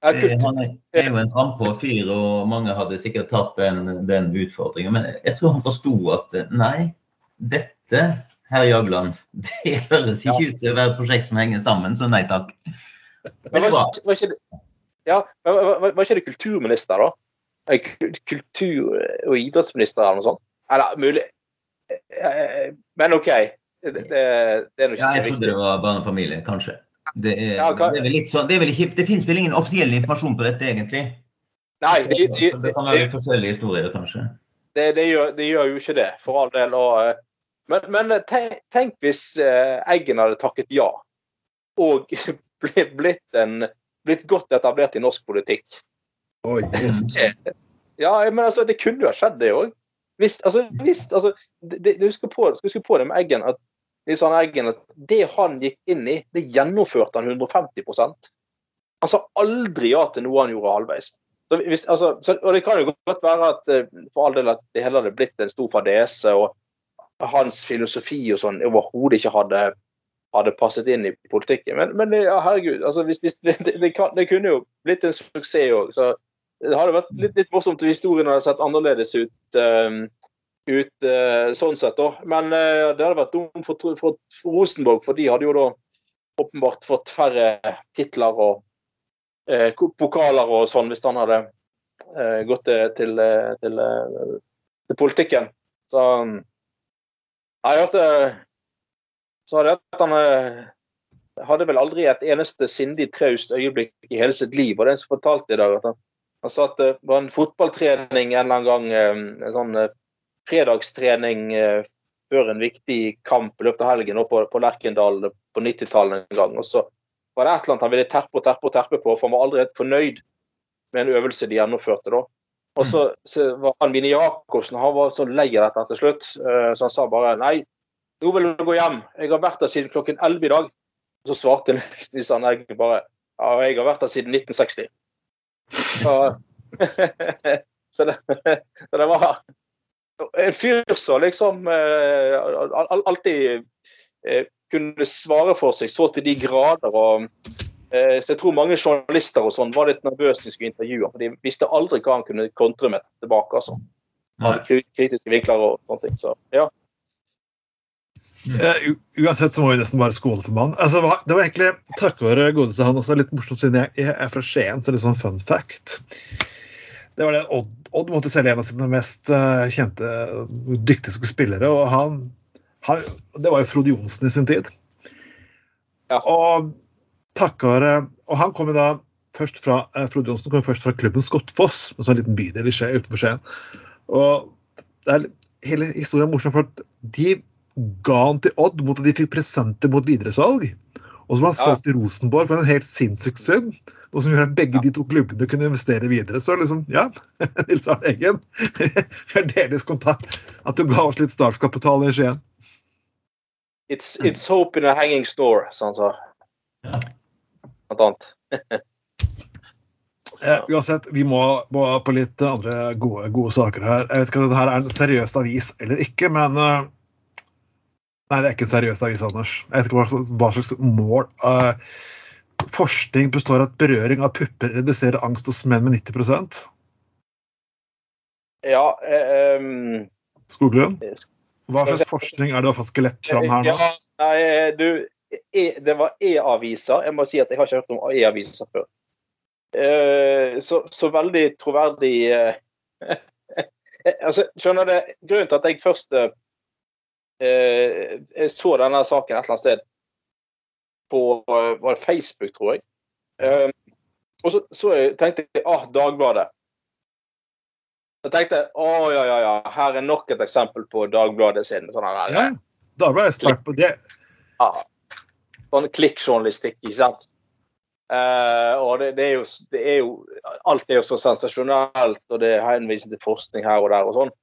Ja, han er jo en frampå fyr, og mange hadde sikkert tatt den, den, utfordringen. Men jeg tror han forsto at eh, nei, dette, herr Jagland, [LAUGHS] det høres ikke ja. ut til å være et prosjekt som henger sammen, så nei takk. Men var, var, ikke, ja, var, var, ikke det kulturminister, da? Kultur- og idrettsminister eller noe sånt. Eller mulig eh, Men OK. Det, det, det er nok ikke ja, Jeg trodde det var familie, kanskje. Det, er, ja, kan... det, er vel litt sånn, det, er vel ikke, det finnes vel ingen offisiell informasjon på dette, egentlig? Nei, det, det, det kan være forskjellige historier, kanskje. Det, gjør, det, gjør, jo ikke det, for all del. Og, eh, men, men tenk, tenk, hvis eh, Eggen hadde takket ja, og [LAUGHS] blitt, en, blitt godt etablert i norsk politikk. Oi, [LAUGHS] ja, men altså, det kunne jo ha skjedd, det òg. Hvis, altså, hvis, altså, det, du skal på, husker på det med Eggen at, liksom Eggen at det han gikk inn i, det gjennomførte han 150 Han sa aldri ja til noe han gjorde halvveis. Så hvis, altså, så, og Det kan jo godt være at eh, for all del at det hele hadde blitt en stor fadese, og hans filosofi og sånn overhodet ikke hadde, hadde, passet inn i politikken. Men, men ja, herregud, altså, hvis det, det, kan, det, kunne jo blitt en suksess òg. Det hadde vært litt, litt morsomt om historien hadde sett annerledes ut, uh, ut uh, sånn sett. da. Men uh, det hadde vært dumt for, for, for, Rosenborg, for de hadde jo da åpenbart fått færre titler og uh, pokaler og sånn hvis han hadde gått til, til, til, politikken. Så jeg hørte så hadde han hadde vel aldri et eneste sindig traust øyeblikk i hele sitt liv. Og den som fortalte i dag at han han sa at det var en fotballtrening en eller annen gang, eh, en sånn eh, fredagstrening eh, før en viktig kamp i løpet av helgen på, på Lerkendal på 90-tallet en gang. Og så var det et eller annet han ville terpe og terpe og terpe på, for han var aldri helt fornøyd med en øvelse de gjennomførte da. Og så, så var han Vini Jacobsen han var så lei av dette til slutt, så han sa bare nei, nå vil du gå hjem. Jeg har vært der siden klokken 11 i dag. Og så svarte han, Egg bare ja, jeg har vært der siden 1960. Så, [LAUGHS] så, det, så det var en fyr som liksom eh, alltid eh, kunne svare for seg så til de grader. og eh, så Jeg tror mange journalister og sånn var litt nervøse når de skulle intervjue for De visste aldri hva han kunne kontre med tilbake. altså. Hadde kritiske vinkler og sånne ting. Så ja. Uh, uansett så må vi nesten bare skåle for mannen. Altså, det var egentlig takket være godeste han også litt morsomt, siden jeg, jeg, er fra Skien, så litt sånn fun fact. Det var det Odd, Odd måtte selge en av sine mest uh, kjente, dyktigste spillere. og han, han, Det var jo Frode Johnsen i sin tid. Ja. Og takket være Og han kom jo da først fra uh, Frode Johnsen kom først fra klubben Skottfoss, en sånn liten bydel i Skien, utenfor Skien. Og det er, hele historien er morsom, for de ga han til Odd mot at de fikk presenter mot videresalg. Og som han ja. solgt til Rosenborg for en helt sinnssyk sum. Og som gjør at begge de to klubbene kunne investere videre. Så liksom, ja, [LAUGHS] Nils Arne Eggen. [LAUGHS] Fremdeles kontakt. At du ga oss litt startkapital i Skien. It's, it's hope in a hanging store, som han sa. Blant annet. [LAUGHS] eh, uansett, vi må, må, på litt andre gode, gode saker her. Jeg vet ikke om dette er en seriøs avis eller ikke, men uh, Nei, det er ikke en seriøs avis, Anders. Jeg vet ikke hva slags, hva slags mål. Uh, forskning består av at berøring av pupper reduserer angst hos menn med 90% Ja um, Skoglund? Hva slags forskning er det du har fått skelett fram her nå? Ja, nei, du, e, det var e-aviser. Jeg må si at jeg har ikke hørt om e-aviser før. Uh, så, så veldig troverdig uh, [LAUGHS] altså, Skjønner du, grunnen til at jeg først eh, jeg så denne saken et eller annet sted på var det Facebook, tror jeg. Um, og så, så jeg tenkte jeg ah, Dagbladet. Jeg tenkte jeg oh, ja, ja, ja, her er nok et eksempel på Dagbladet sin sånn her, Ja, Dagbladet er sterk på det. ja, sånn klikkjournalistikk, ikke sant. Uh, og det, det, er jo, det er jo Alt er jo så sensasjonelt, og det er henvisning til forskning her og der og sånn.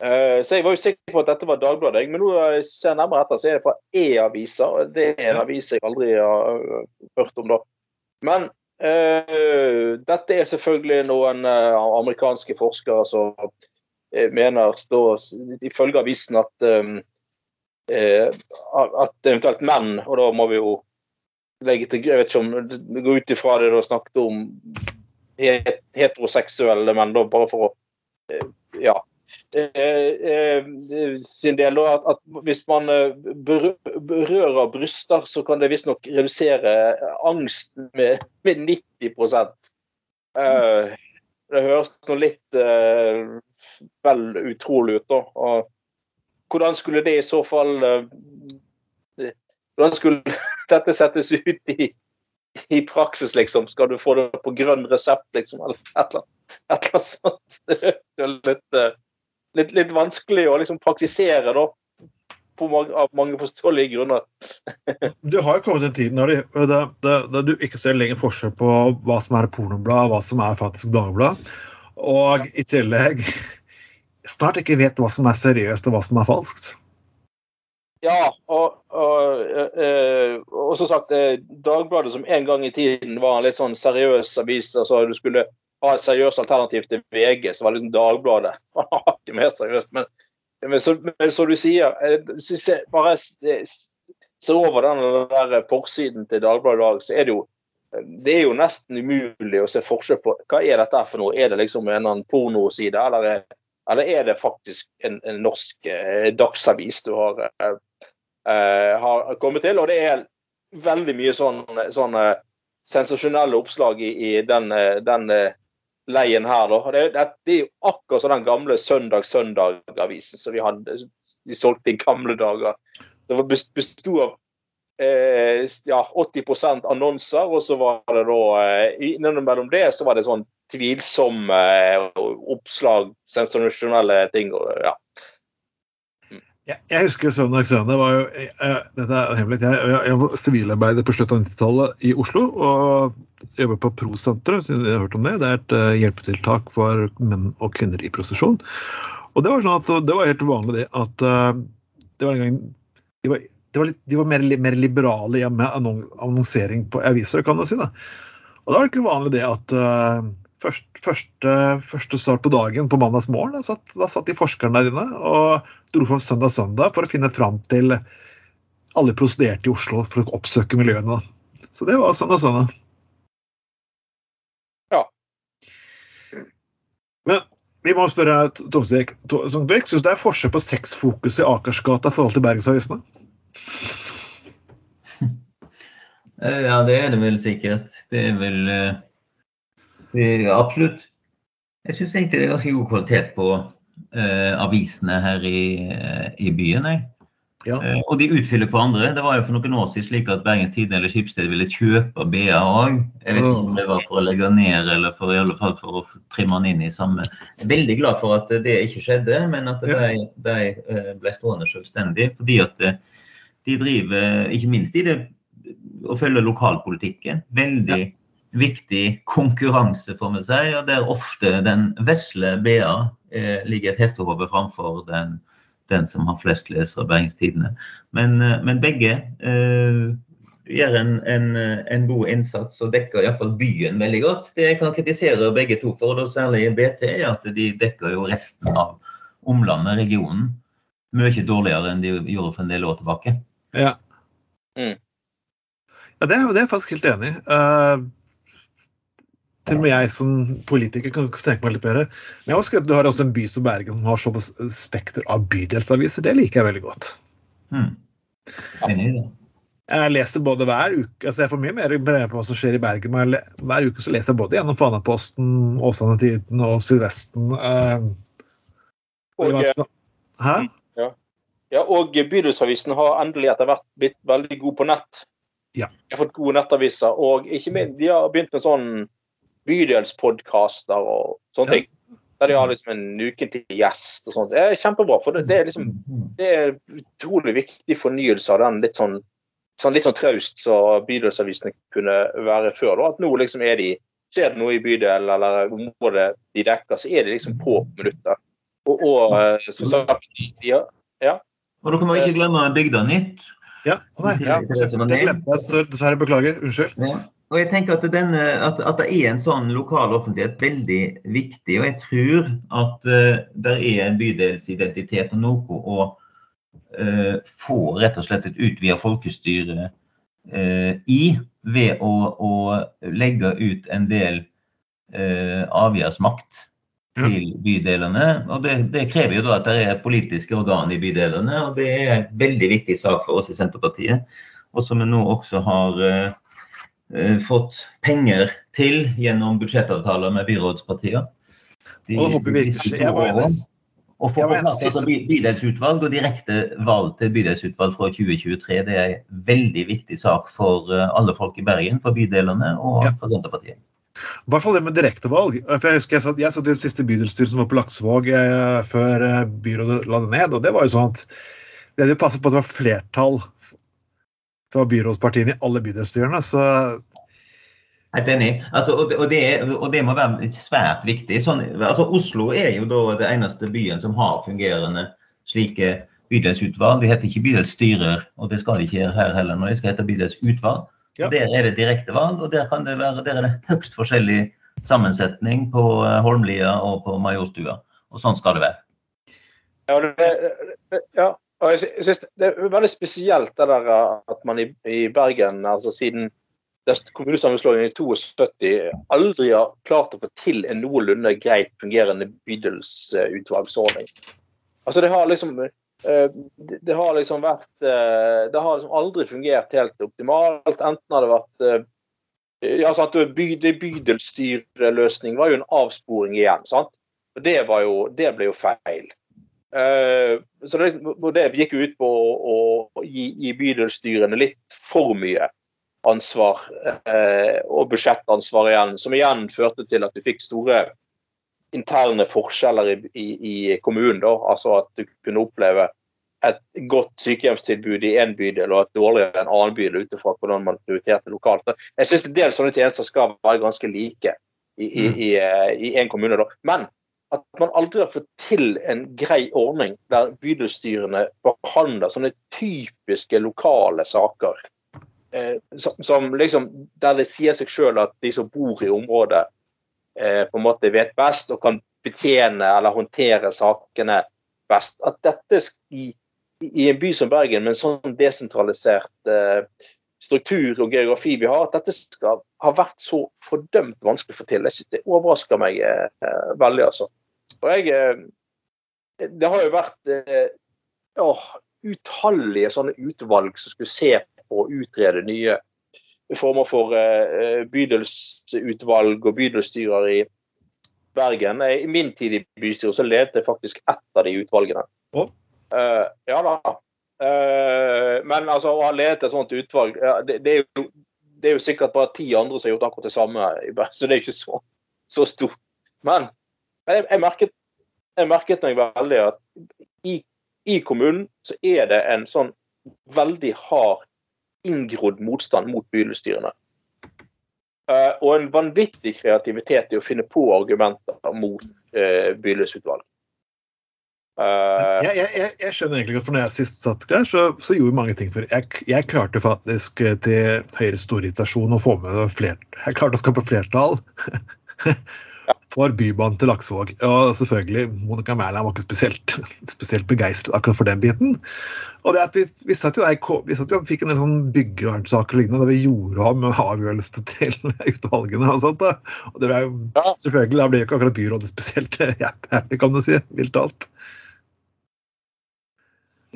Eh, så jeg var jo sikker på at dette var Dagbladet, men nå jeg ser nærmere etter, så er det fra E-avisa. Det er en avis jeg aldri har øh, hørt om, da. Men uh, dette er selvfølgelig noen eh, amerikanske forskere som eh, mener, står, ifølge avisen, at um, eh, at eventuelt menn, og da må vi jo legge til Jeg vet ikke om gå ut ifra det du snakket om het- heteroseksuelle menn, da, bare for å eh, Ja. Eh, eh, sin del, at, at hvis man eh, berører bryster, så kan det visstnok redusere angsten med, med 90 eh, Det høres nå litt vel utrolig ut, da. Og hvordan skulle det i så fall Hvordan skulle [LAUGHS] dette settes ut i, i praksis, liksom? Skal du få det på grønn resept, liksom? Eller et eller annet, et eller annet sånt? [LAUGHS] Det er litt, litt, litt vanskelig å liksom praktisere, da. På mange, av mange forståelige grunner. [LAUGHS] Du har jo kommet en tid når det, det du ikke ser lenger forskjell på hva som er pornoblad, og hva som er faktisk Dagbladet. Og i tillegg snart ikke vet hva som er seriøst og hva som er falskt. Ja, og, og, og, og som sagt, eh, Dagbladet som en gang i tiden var en litt sånn seriøs avis, altså du skulle ha et seriøst alternativ til VG, som var liksom Dagbladet. [LAUGHS] Ikke mer seriøst, men, men, så, men som du sier, jeg, så bare se over den der forsiden til Dagbladet i dag, så er det jo det er jo nesten umulig å se forskjell på hva er dette for noe. Er det liksom en annen pornoside, eller er, eller er det faktisk en, en norsk eh, dagsavis du har, eh, eh, har kommet til? Og det er veldig mye sånn, sånne sensasjonelle oppslag i, i den, eh, den eh, leien her. Da. Det, det, det er jo akkurat som den gamle Søndag-Søndag-avisen som vi hadde, de solgte i gamle dager. Det var besto av eh, ja, 80% annonser, og så var det da eh, Innimellom det så var det sånn tvilsomme eh, oppslag, sensasjonelle ting. Og, ja. Jeg, jeg husker Søndag Søndag var jo jeg, jeg, Dette er hemmelig. Jeg, jeg, var sivilarbeider på slutten av 90-tallet i Oslo og jobber på Pro-senteret, siden dere har hørt om det. Det er et eh, hjelpetiltak for menn og kvinner i prostitusjon. Og det var sånn at det var helt vanlig det at eh, det var en gang de var, de var litt, de var mer, mer liberale med annonsering på aviser, kan man si. da. Og da var det ikke vanlig det at eh, først, første, første start på dagen på mandagsmorgen, da satt, da satt de forskerne der inne og dro fram Søndag Søndag for å finne fram til alle prostituerte i Oslo for å oppsøke miljøene. Så det var Søndag Søndag. Ja. Men vi må spørre Tungsvik. Tungsvik, Syns du det er forskjell på sexfokuset i Akersgata i forhold til Bergensavisene? Eh, [LAUGHS] Ja, det er det vel sikkert. Det er vel eh, Absolutt. Jeg syns egentlig det er ganske god kvalitet på eh, avisene her i, eh, i byen. Jeg. Ja. Eh, og de utfyller hverandre. Det var jo for noen år siden slik at Bergens Tidende eller Skipsted ville kjøpe BA òg. Jeg vet ikke om det var for å legge ned eller for, i alle fall for å trimme den inn i samme Jeg er veldig glad for at det ikke skjedde, men at Ja. de, de eh, ble stående selvstendig. Fordi at eh, de driver, ikke minst i det å følge lokalpolitikken, veldig viktig konkurranse, får vi si. Og der ofte den vesle BA eh, ligger et hestehode framfor den, den som har flest lesere av Bergens Tidende. Men, eh, men begge eh, gjør en, en, en god innsats og dekker iallfall byen veldig godt. Det jeg kan kritisere begge to for, og særlig BT, er at de dekker jo resten av omlandet, regionen, mye dårligere enn de gjorde for en del år tilbake. Ja. Mm. Ja, det, er- det er jeg faktisk helt enig i. Eh, til og med jeg som politiker kan tenke meg litt bedre. Men jeg har skrevet, du har også en by som Bergen som har såpass spekter av bydelsaviser. Det liker jeg veldig godt. Mm. Jeg leser både hver uke, altså jeg får mye mer brev på hva som skjer i Bergen, men hver uke så leser jeg både gjennom Fanaposten, Åsane Tiden og Sydvesten. Uh, og, Hæ? Ja. ja, og Bydelsavisen har endelig etter hvert blitt veldig god på nett. Ja. De har fått gode nettaviser, og ikke minst, de har begynt med sånn bydelspodkaster og sånne ting. Der de har liksom en ukentlig gjest og sånt. Det er kjempebra. For det, det, er liksom det er utrolig viktig fornyelse av den litt sånn, sånn litt sånn traust som bydelsavisene kunne være før. Da. At nå liksom er de Skjer det noe i bydelen eller området de dekker, så er de liksom på minutter. Og, og eh, som sagt de, ja. Og dere må ikke glemme Bygdanytt. Ja, nei, ja. det glemte jeg. Dessverre. Beklager. Unnskyld. Ja. Og jeg tenker at, denne, at, at, det er en sånn lokal offentlighet veldig viktig. Og jeg tror at uh, det er en bydelsidentitet og noe å uh, få rett og slett et utvida folkestyre uh, i ved å, å, legge ut en del uh, avgjørelsesmakt til bydelene. Og det, det, krever jo da at det er politiske organ i bydelene, og det er en veldig viktig sak for oss i Senterpartiet. Og som vi nå også har Eh, fått penger til gjennom budsjettavtaler med byrådspartier. De, og håper vi var det. Og få på plass altså, bydelsutvalg og direkte valg til bydelsutvalg fra 2023. Det er en veldig viktig sak for eh, alle folk i Bergen, for bydelene og ja. for Senterpartiet. I hvert fall det med direktevalg. For Jeg husker jeg satt, jeg satt i det siste bydelsstyret som var på Laksevåg eh, før byrådet la det ned. og Det var jo sånn at det hadde passet på at det var flertall fra byrådspartiene i alle bydelsstyrene. Så Helt enig. Altså, og, det, og, det, og, det, må være svært viktig. Sånn, altså, Oslo er jo da det eneste byen som har fungerende slike bydelsutvalg. De heter ikke bydelsstyrer, og det skal de ikke gjøre her heller. nå. De skal hete bydelsutvalg. Ja. Der er det direktevalg, og der, kan det være, der er det høyst forskjellig sammensetning på eh, Holmlia og på Majorstua. Og sånn skal det være. Ja, det, ja. Og jeg synes Det er veldig spesielt det der at man i, i Bergen, altså siden kommunesammenslåingen i 72, aldri har klart å få til en noenlunde greit fungerende bydelsutvalgsordning. Altså det har liksom eh, det har liksom vært eh, Det har liksom aldri fungert helt optimalt. Enten har det vært eh, ja, sant, by, Bydelsstyreløsning var jo en avsporing igjen. sant? Og det, jo, det ble jo feil. Uh, så det, det, gikk ut på å, å gi, gi, bydelsstyrene litt for mye ansvar uh, og budsjettansvar igjen, som igjen førte til at du fikk store interne forskjeller i, i, i kommunen. Da. Altså at du kunne oppleve et godt sykehjemstilbud i én bydel og et dårligere i en annen bydel ut ifra hvordan man prioriterte lokalt. Jeg syns en del sånne tjenester skal være ganske like i, i, mm. eh, kommune. Da. Men at man aldri har fått til en grei ordning der bydelsstyrene behandler sånne typiske lokale saker. Eh, som, som, liksom, Der det sier seg sjøl at de som bor i området, eh, på en måte vet best og kan betjene eller håndtere sakene best. At dette i, i en by som Bergen med en sånn desentralisert eh, struktur og geografi vi har, at dette skal ha vært så fordømt vanskelig å få til. Jeg synes Det overrasker meg eh, veldig. altså. Og jeg eh, Det har jo vært ja, utallige sånne utvalg som skulle se på og utrede nye former for eh, bydelsutvalg og bydelsstyrer i Bergen. I min tid i bystyret så ledet jeg faktisk ett av de utvalgene. Oh. Uh, ja da. Uh, men altså, å ha ledet et sånt utvalg ja, det, det, er jo, det, er jo, sikkert bare ti andre som har gjort akkurat det samme, så det er ikke så, så stort. Men jeg, jeg, merket, jeg merket meg veldig at i, i, kommunen så er det en sånn veldig hard, inngrodd motstand mot bydelsstyrene. Uh, og en vanvittig kreativitet i å finne på argumenter mot uh, bydelsutvalg. Uh, jeg, jeg, jeg, skjønner egentlig ikke, for når jeg sist satt der, så, så gjorde mange ting for jeg, jeg klarte faktisk til Høyres store irritasjon å få med flertall Jeg klarte å skape flertall [LAUGHS] for Bybanen til Laksevåg. Og selvfølgelig, Monica Mæland var ikke spesielt, [LAUGHS] spesielt begeistret akkurat for den biten. Og det at vi, vi satt jo der, vi satt jo, fikk en del sånn byggevernssaker lignende da vi gjorde om avgjørelsene til [LAUGHS] utvalgene og sånt. da. Og det ble jo, Ja. selvfølgelig, Da ble jo ikke akkurat byrådet spesielt [LAUGHS] happy, kan du si, vilt talt.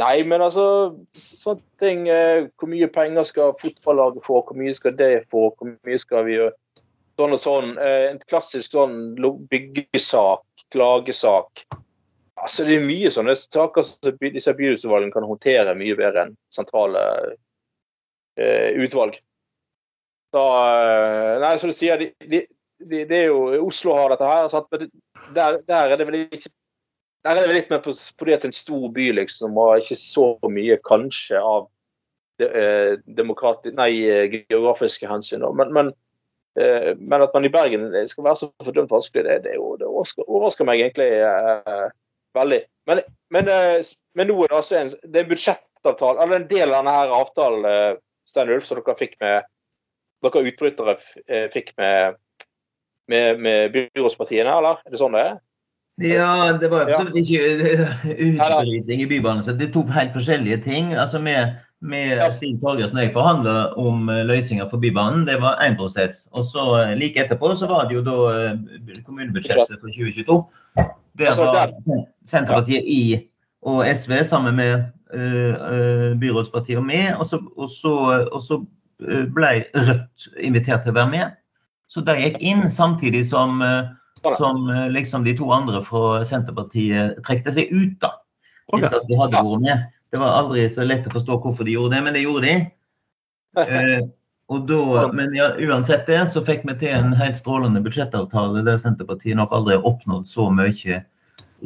Nei, men altså sånne ting eh, Hvor mye penger skal fotballaget få? Hvor mye skal det få? Hvor mye skal vi gjøre? Sånn og sånn. Eh, en klassisk sånn byggesak, klagesak. Altså, Det er mye sånne saker som disse bydelsutvalgene kan håndtere mye bedre enn sentrale eh, utvalg. Da, eh, nei, som du sier, de, de, de, det er jo Oslo har dette her. Sant? Der, der er det vel ikke der er det vel litt mer på, fordi at det er en stor by, liksom, og ikke så mye kanskje av de, eh, nei, eh, geografiske hensyn. Men, men, men at man i Bergen skal være så fordømt vanskelig, det, det, det overrasker, meg egentlig eh, veldig. Men, men, eh, men nå er det altså en, det er en budsjettavtale, eller en del av denne her avtalen, eh, Stein Ulf, som dere fikk med dere utbrytere eh, fikk med, med, med byrådspartiene, eller? Er det sånn det er? Ja, det var absolutt ikke [LAUGHS] utbryting i Bybanen. så Det er to helt forskjellige ting. Altså med, med Ja. Stig Torgersen og jeg forhandla om eh, løsninger for Bybanen. Det var én prosess. Og så eh, like etterpå så var det jo da eh, kommunebudsjettet for 2022. Der Altså, var Senterpartiet i og SV sammen med uh, byrådspartiet og med. Og så, og så, og så ble Rødt invitert til å være med. Så de gikk inn samtidig som som liksom de to andre fra Senterpartiet trekte seg ut, da. Okay. Etter at de hadde vært med. Det var aldri så lett å forstå hvorfor de gjorde det, men det gjorde de. Eh, og da, men ja, uansett det, så fikk vi til en helt strålende budsjettavtale der Senterpartiet nok aldri har oppnådd så mye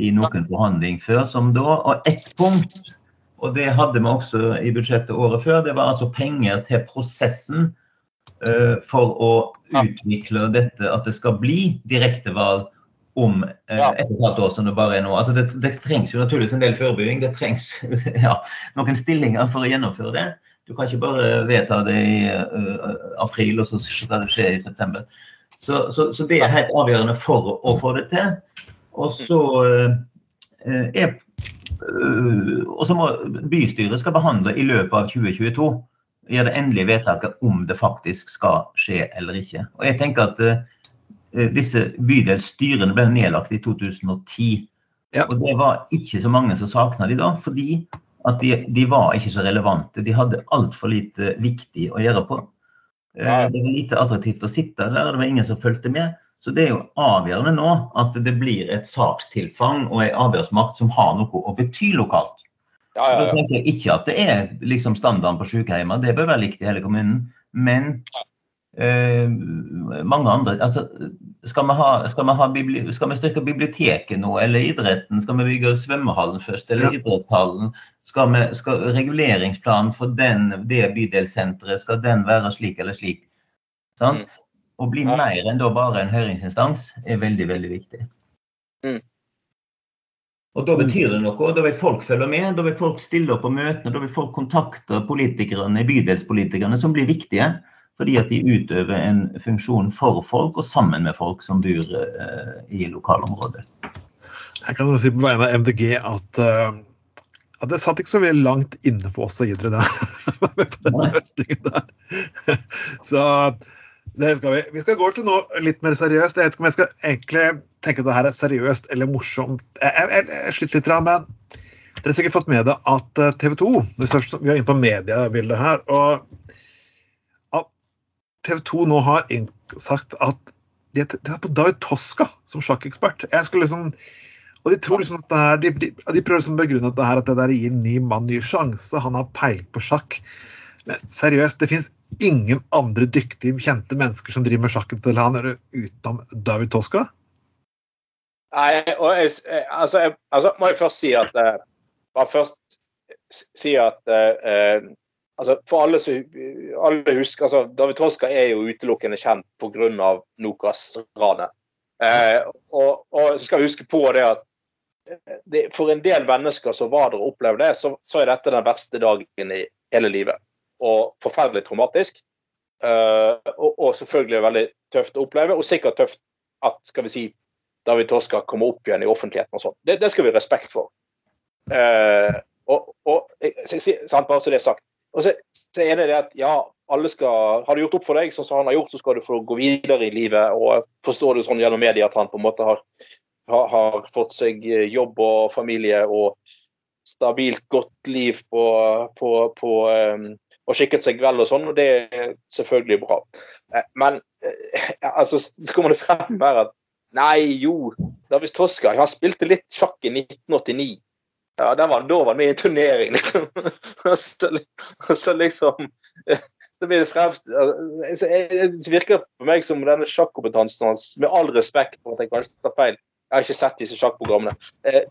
i noen forhandling før som da. Og ett punkt, og det hadde vi også i budsjettet året før, det var altså penger til prosessen uh, for å utvikle dette at det skal bli direktevalg om eh, Ja. et og et halvt år som det bare er nå. Altså det, det trengs jo naturligvis en del forberedelse. Det trengs [LAUGHS] ja, noen stillinger for å gjennomføre det. Du kan ikke bare vedta det i uh, april, og så skal det skje i september. Så, så, så det er helt avgjørende for å, å få det til. Og så uh, er uh, og så må bystyret skal behandle i løpet av 2022 gjøre det endelige vedtaket om det faktisk skal skje eller ikke. Og jeg tenker at eh, disse bydelsstyrene ble nedlagt i 2010. Ja. Og det var ikke så mange som savna de da, fordi at de, de var ikke så relevante. De hadde altfor lite viktig å gjøre på. Eh, Ja. Det var lite attraktivt å sitte der, det var ingen som fulgte med. Så det er jo avgjørende nå at det blir et sakstilfang og en avgjørelsesmakt som har noe å bety lokalt. Ja, Da ja, ja. tenker jeg ikke at det er liksom standarden på sykehjemmet, det bør være likt i hele kommunen. Men eh, mange andre altså, skal, vi ha, skal, vi ha bibli, skal vi styrke biblioteket nå, eller idretten? Skal vi bygge svømmehallen først, eller Ja. idrettshallen? Skal vi, skal Reguleringsplanen for den, det bydelssenteret, skal den være slik eller slik? Sånn? Mm. Å bli Ja. mer enn da bare en høringsinstans er veldig, veldig viktig. Mm. Og Da betyr det noe, da vil folk følge med, da vil folk stille opp på møtene, da vil folk kontakte politikerne, bydelspolitikerne, som blir viktige. Fordi at de utøver en funksjon for folk og sammen med folk som bor eh, i lokalområdet. Jeg kan si på vegne av MDG at, uh at det satt ikke så veldig langt inne for oss å gi dere det. Med [LAUGHS] på den løsningen der. [LAUGHS] Så det skal vi. Vi skal gå til noe litt mer seriøst. Jeg vet ikke om jeg skal egentlig tenke at det her er seriøst eller morsomt. Jeg, jeg, jeg, sliter litt men Dere har sikkert fått med det at TV 2 Vi er inne på mediebildet her. og TV 2 nå har sagt at de de er på David Toska som sjakkekspert. Jeg skulle liksom og de tror liksom at det her, de, de, de prøver liksom å begrunne at det her at det der gir en ny mann ny sjanse. Han har peiling på sjakk. Men seriøst, det fins ingen andre dyktige, kjente mennesker som driver med sjakken til han utenom David Toska. Nei, og jeg, altså, jeg, altså, må jeg først si at eh, Bare først si at eh, eh, altså, For alle som alle husker altså, David Toska er jo utelukkende kjent pga. Nokas-ranet. Eh, og, og så skal vi huske på det at eh, det, for en del mennesker som var der og opplevde det, så, så er dette den verste dagen i hele livet. Og forferdelig traumatisk. Eh, og, og selvfølgelig veldig tøft å oppleve, og sikkert tøft at skal vi si, David Toska kommer opp igjen i offentligheten og sånn. Det, det, skal vi ha respekt for. Eh, og, og sant, bare så det er sagt. Og så, så er det det at ja, alle skal Har du gjort opp for deg, sånn som han har gjort, så skal du få gå videre i livet. Og forstår det sånn gjennom media at han på en måte har, har, har fått seg jobb og familie og stabilt, godt liv på, på, på um, og skikket seg vel og sånn, og det er selvfølgelig bra. Eh, men altså, så kommer det frem her at Nei, jo, David Toska Han spilte litt sjakk i 1989. Ja, var, Da var vi i en turnering, liksom. [LAUGHS] og, så, og så liksom så blir det fremst Det virker på meg som denne sjakkompetansen hans, med all respekt for at jeg kanskje tar feil, jeg har ikke sett disse sjakkprogrammene, eh,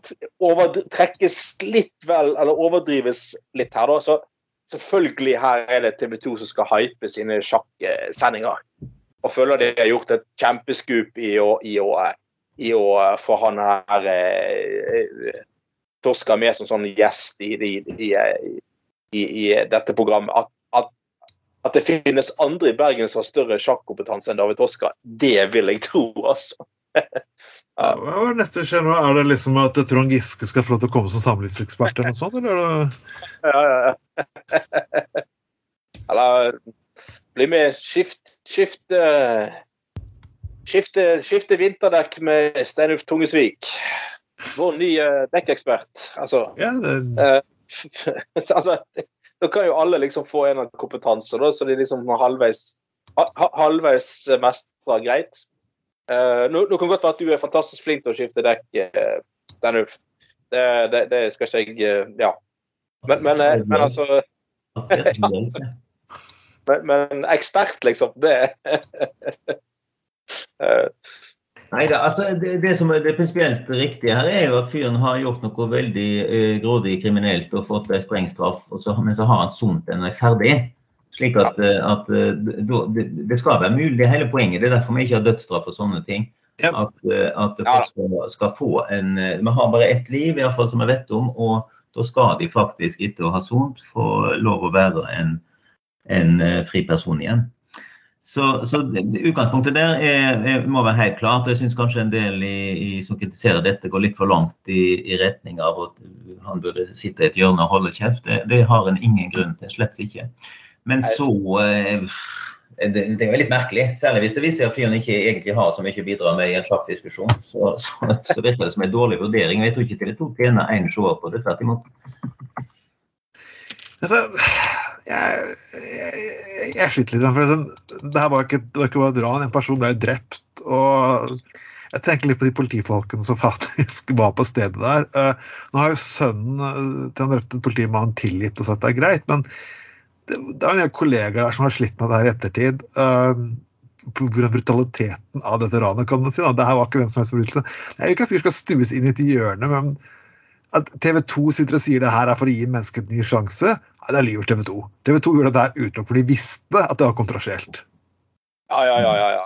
trekkes litt vel, eller overdrives litt her, da. Så selvfølgelig her er det TV 2 som skal hype sine sjakksendinger og føler de har gjort et kjempeskup i å, i å, i å få han her eh, Torska med som sånn gjest i, i, i dette programmet. At, at, at, det finnes andre i Bergen som har større sjakkompetanse enn David Torska, det vil jeg tro, altså. [LAUGHS] ja. Hva er neste skjer nå? Er det liksom at Trond Giske skal få lov til å komme som samlivsekspert eller noe sånt, eller? Ja, ja, ja. [LAUGHS] Eller bli med, skift, skifte Skifte, skifte vinterdekk med Steinulf Tungesvik. Vår nye dekkekspert. Altså, ja, det... [LAUGHS] uh, altså Da kan jo alle liksom få en kompetanse, da, så de liksom halvveis, halvveis mestrer greit. Uh, nå, nå, kan godt være at du er fantastisk flink til å skifte dekk, uh, Steinulf. Det, det, det, skal ikke jeg uh, Ja. Men, men, men altså [LAUGHS] men, men ekspert, liksom, det [LAUGHS] Nei, det, altså, det, det, som er det prinsipielt riktige her, er jo at fyren har gjort noe veldig uh, grådig kriminelt og fått en streng straff, og så, men så har han sonet og er ferdig. Slik at, uh, at uh, det, det, skal være mulig. Det er hele poenget. Det er derfor vi ikke har dødsstraff og sånne ting. Ja. At, at folk skal, skal, få en Vi har bare ett liv, i hvert fall som jeg vet om, og da skal de faktisk etter å ha sont få lov å være en en eh, fri person igjen. Så, så Utgangspunktet der er, er, må være helt klart. og Jeg syns kanskje en del i, i, som kritiserer dette, går litt for langt i, i, retning av at han burde sitte i et hjørne og holde kjeft. Det, det har en ingen grunn til. Slett ikke. Men så eh, det, det, er jo litt merkelig, særlig hvis det viser at fyren ikke egentlig har så mye å bidra med i en sjakkdiskusjon. Så, så, så, virker det som en dårlig vurdering. og Jeg tror ikke TV 2 tjener én seer på det, tvert imot jeg, jeg, jeg sliter litt. for det, det her var ikke, det var ikke bare et ran. En person ble drept. og jeg tenker litt på de politifolkene som [LAUGHS] faktisk var på stedet der. Uh, nå har jo sønnen uh, til den drepte politimannen tilgitt og sagt det er greit, men det, det er en del kollegaer der som har slitt med det her i ettertid. Uh, Pga. brutaliteten av dette ranet. kan du si. Det her var ikke hvem som helst forbrytelse. Jeg vil ikke at fyr skal stues inn i et hjørne, men at TV 2 sitter og sier det her er for å gi mennesket en ny sjanse, Nei, det lyver TV 2. TV 2 gjorde dette utelukkende for de visste at det var kontrasielt. Ja, ja, ja. ja, ja.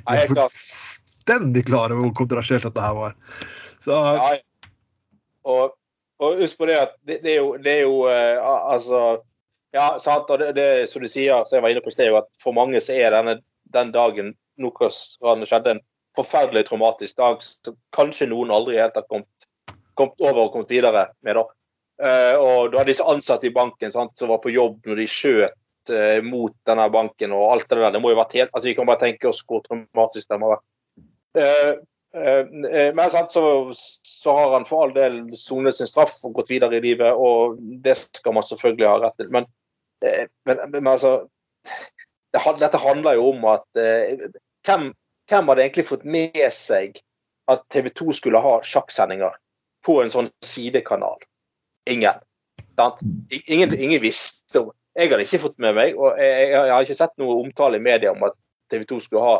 Jeg er fullstendig klar over hvor kontrasielt dette her var. Så ja, og, og, husk på det at det, det er jo, det er jo uh, Altså Ja, sant, og det, det, som du sier, som jeg var inne på i sted, at for mange så er denne, den dagen noe skjedde, en forferdelig traumatisk dag som kanskje noen aldri helt har kommet, kommet over og kommet videre med. da. Uh, og du hadde disse ansatte i banken sant, som var på jobb når de skjøt uh, mot denne banken og alt det der. Det må jo vært helt, altså Vi kan bare tenke oss hvor traumatisk det må være. Uh, men sant, så, så, har han for all del sonet sin straff og gått videre i livet, og det skal man selvfølgelig ha rett til. Men, men, men altså det, Dette handler jo om at hvem, hvem hadde egentlig fått med seg at TV 2 skulle ha sjakksendinger på en sånn sidekanal? Ingen. Ingen, ingen visste om Jeg hadde ikke fått med meg, og jeg, jeg, har ikke sett noe omtale i media om at TV 2 skulle ha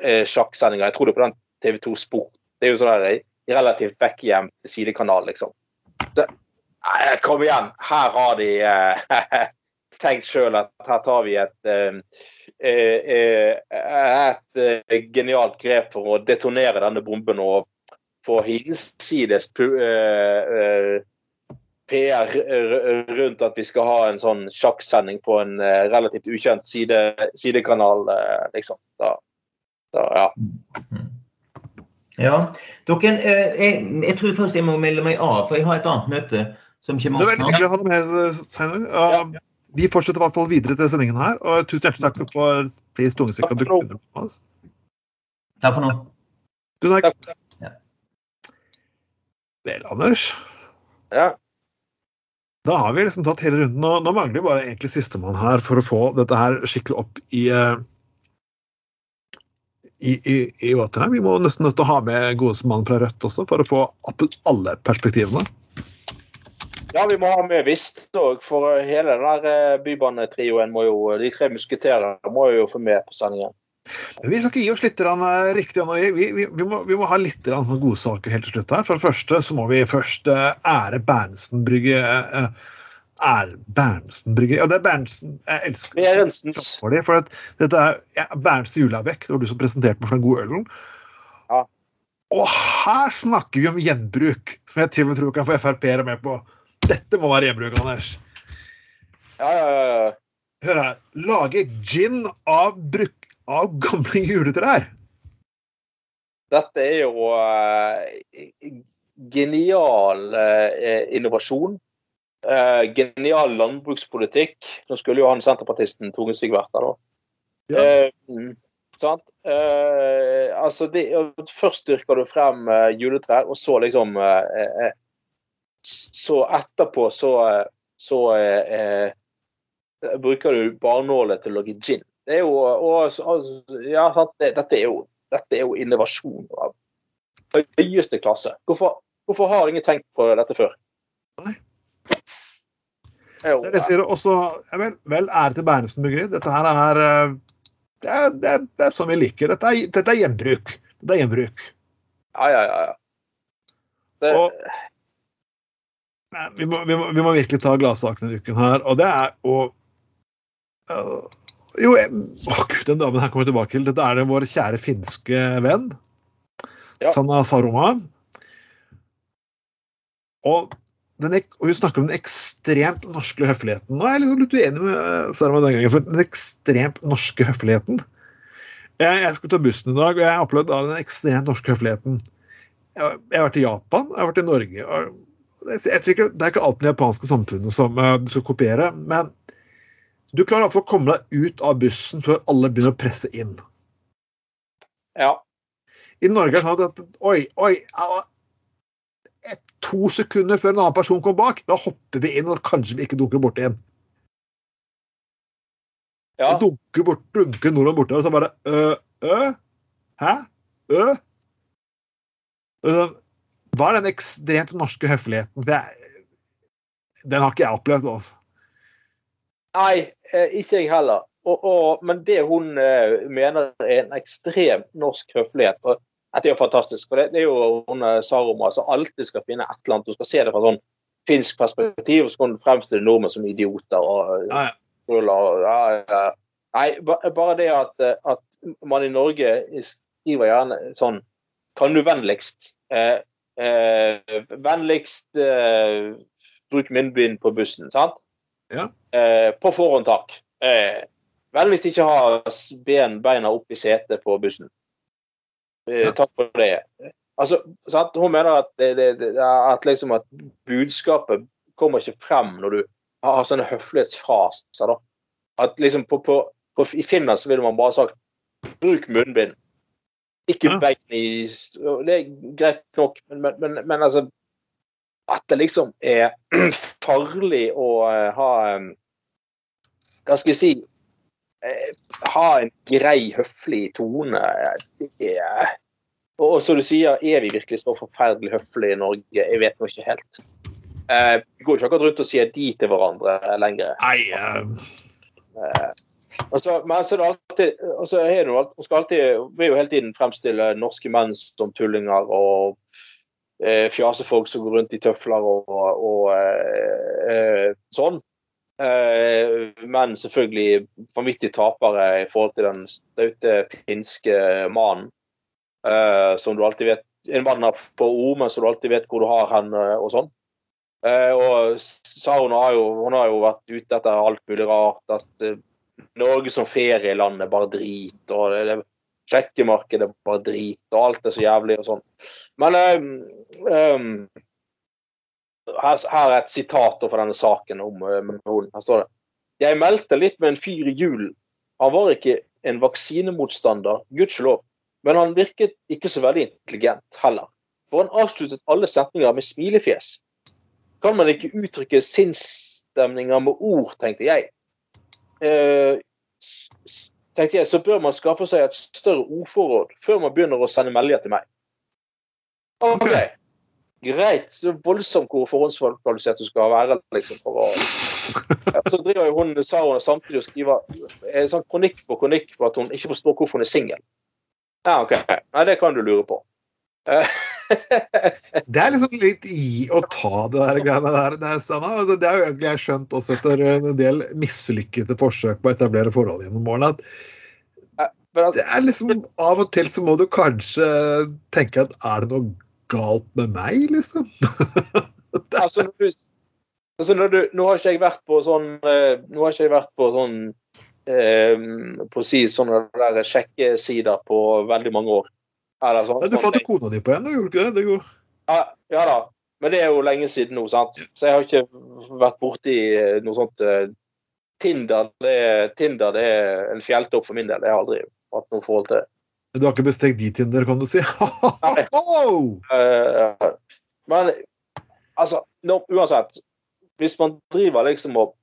eh, sjakksendinger. Jeg tror det på den TV 2 Sport. Det er jo sånn der, relativt vekkgjemt sidekanal, liksom. Det, kom igjen! Her har de eh, [LAUGHS] tenkt sjøl at her tar vi et, eh, eh, eh et eh, genialt grep for å detonere denne bomben og få hinsides PR rundt at vi skal ha en sånn sjakksending på en uh, relativt ukjent side, sidekanal, uh, liksom. Da, da, ja. Ja. Dere, eh, jeg, jeg tror først jeg må melde meg av, for jeg har et annet møte som Det er veldig hyggelig å ha deg med, Steinar. Ja, Vi fortsetter i hvert fall videre til sendingen her. Og tusen hjertelig takk for de Tungestikk at du kunne med oss. Takk for nå. Tusen takk. Ja. Vel, Anders. Ja. Da har vi liksom tatt hele runden. og Nå mangler vi bare egentlig sistemann her for å få dette her skikkelig opp i eh, i, i, i. Vi må nesten nødt til å ha med godeste mannen fra Rødt også, for å få opp alle perspektivene. Ja, vi må ha med Vist òg, for hele den der eh, bybanetrioen må jo De tre musketerer må jo få med på sendingen. Vi skal ikke gi oss litt eh, riktig. Vi, vi, vi, må, vi må ha litt sånne godsaker helt til slutt her. For det første så må vi først eh, ære Berntsen-brygge. eh, Ære Berntsen-brygge Ja, det er Berntsen Jeg elsker Berentsens. for det, for dette er ja, Berntsen juleavvekk. Det var du som presenterte meg for den gode ølen. Ja. Og her snakker vi om gjenbruk, som jeg til og med tror kan få Frp-ere med på. Dette må være gjenbruk, Anders. Ja, ja, ja, ja. Hør her. Lage gin av, bruk, av gamle juletrær. Dette er jo uh, genial uh, innovasjon. Uh, genial landbrukspolitikk. Nå skulle jo han senterpartisten Tungesvik vært der, da. Ja. Sant? Altså det, først dyrker du frem juletrær, og så liksom Så etterpå så, så bruker du barnålet til å lage gin. Det er jo og, Ja, dette, er jo, dette er jo innovasjon av høyeste klasse. Hvorfor, hvorfor har ingen tenkt på dette før? Nei. Det er Det er sier også. Ja, vel, vel, ære til Berntsen bryggeri. Dette her er eh, det er, det, er, det er sånn vi liker. Dette er, dette er gjenbruk. Dette er gjenbruk. ja, ja, ja. ja. Det, Og Nei, vi, må, vi, må, vi må virkelig ta gladsakene denne uken her, og det er å Jo, jeg, å gud, den damen her kommer tilbake til. Dette er den vår kjære finske venn. Ja. Sanna Saroma. Og, den, og hun snakker om den ekstremt norske høfligheten. Nå er jeg liksom litt uenig med øh, Saroma den gangen, for den ekstremt norske høfligheten jeg, jeg skulle ta bussen i dag, og jeg har opplevd den ekstremt norske høfligheten. Jeg, jeg har vært i Japan, jeg har vært i Norge. og jeg, jeg tror ikke, Det er ikke alt med det japanske samfunnet som uh, du skal kopiere, men du klarer iallfall å komme deg ut av bussen før alle begynner å presse inn. ja. I Norge er det sånn at oi, oi, et, to sekunder før en annen person kommer bak, da hopper vi inn, og kanskje vi ikke dunker borti en. ja. Dunker bort, dunker nordmenn borti, og så bare ø, ø, hæ, ø? Hva er den ekstremt norske høfligheten? For jeg, den har ikke jeg opplevd. altså. Nei, ikke jeg heller. Og, og, men det hun eh, mener er en ekstrem norsk høflighet og Dette er jo fantastisk. for Det, det er jo hun eh, Saroma som alltid skal finne et eller annet. Hun skal se det fra sånn finsk perspektiv, og så kan hun fremstille nordmenn som idioter. og Ja, ja. Nei, bare det at, eh, at man i Norge skriver gjerne sånn Kan du vennligst eh, eh, Vennligst eh, bruk munnbind på bussen, sant? Ja. Eh, på forhånd, takk. Eh, vennligst ikke ha ben, beina opp i setet på bussen. Eh, Ja. Takk for det. Altså, sant? Hun mener at, det, det, det, at, liksom at budskapet kommer ikke frem når du har sånne høflighetsfraser. da. At liksom på, på, på, I Finland så ville man bare sagt 'bruk munnbind'. Ikke Ja. bein i Det er greit nok, men, men, men, men altså At det liksom er [CLEARS THROAT] farlig å eh, ha Hva skal jeg si eh, Ha en grei, høflig tone. Det er og, som du sier, er vi virkelig så forferdelig høflige i Norge? Jeg vet nå ikke helt. Eh, vi går ikke akkurat rundt og sier de til hverandre lenger. Nei, eh, altså, men så er det alltid, altså, er det alltid, vil jo hele tiden fremstille norske menn som tullinger og eh, fjasefolk som går rundt i tøfler og, og eh, eh, sånn. Eh, men selvfølgelig vanvittige tapere i forhold til den staute finske mannen. Eh, som du alltid vet En mann har få ord, men som du alltid vet hvor du har hen eh, og sånn. Og Saron har har jo vært ute etter alt mulig rart. At Norge som ferieland er bare drit. og det, det, sjekkemarkedet er bare drit, og alt er så jævlig og sånn. Men um, her, her, er et sitat for denne saken om uh, Her står det Jeg meldte litt med en fyr i julen. Han var ikke en vaksinemotstander, gudskjelov, men han virket ikke så veldig intelligent heller. For han avsluttet alle setninger med smilefjes. Kan man ikke uttrykke sinnsstemninger med ord, tenkte jeg. Uh, tenkte jeg, så bør man skaffe seg et større ordforråd før man begynner å sende meldinger til meg. OK. Greit. Så voldsomt hvor forhåndskvalifisert du skal være. liksom, for å... [LAUGHS] Så driver jo hun Saron samtidig og skriver en sånn kronikk på kronikk for at hun ikke forstår hvorfor hun er singel. Ja, OK. Nei, det kan du lure på. Det er liksom litt i å ta det der greiene der. Det er, det er jo egentlig jeg skjønt også etter en del mislykkede forsøk på å etablere forhold gjennom årene. at det er liksom Av og til så må du kanskje tenke at er det noe galt med meg, liksom? [LAUGHS] altså, altså du, nå har ikke jeg vært på sånn eh, Nå har ikke jeg vært på sånn eh, på å si sånne der sjekkesider på veldig mange år. Sånn, Nei, du fant jo kona di på en, gjorde ikke det? det ja, ja, da, men det er jo lenge siden nå, sant. Så jeg har ikke vært borti eh, noe sånt uh, Tinder, det, Tinder det er en fjelltopp for min del. Jeg har aldri hatt noe forhold til det. Du har ikke bestekt de Tinder, kan du si? [LAUGHS] Nei. uh, men altså, nå, uansett Hvis man driver liksom og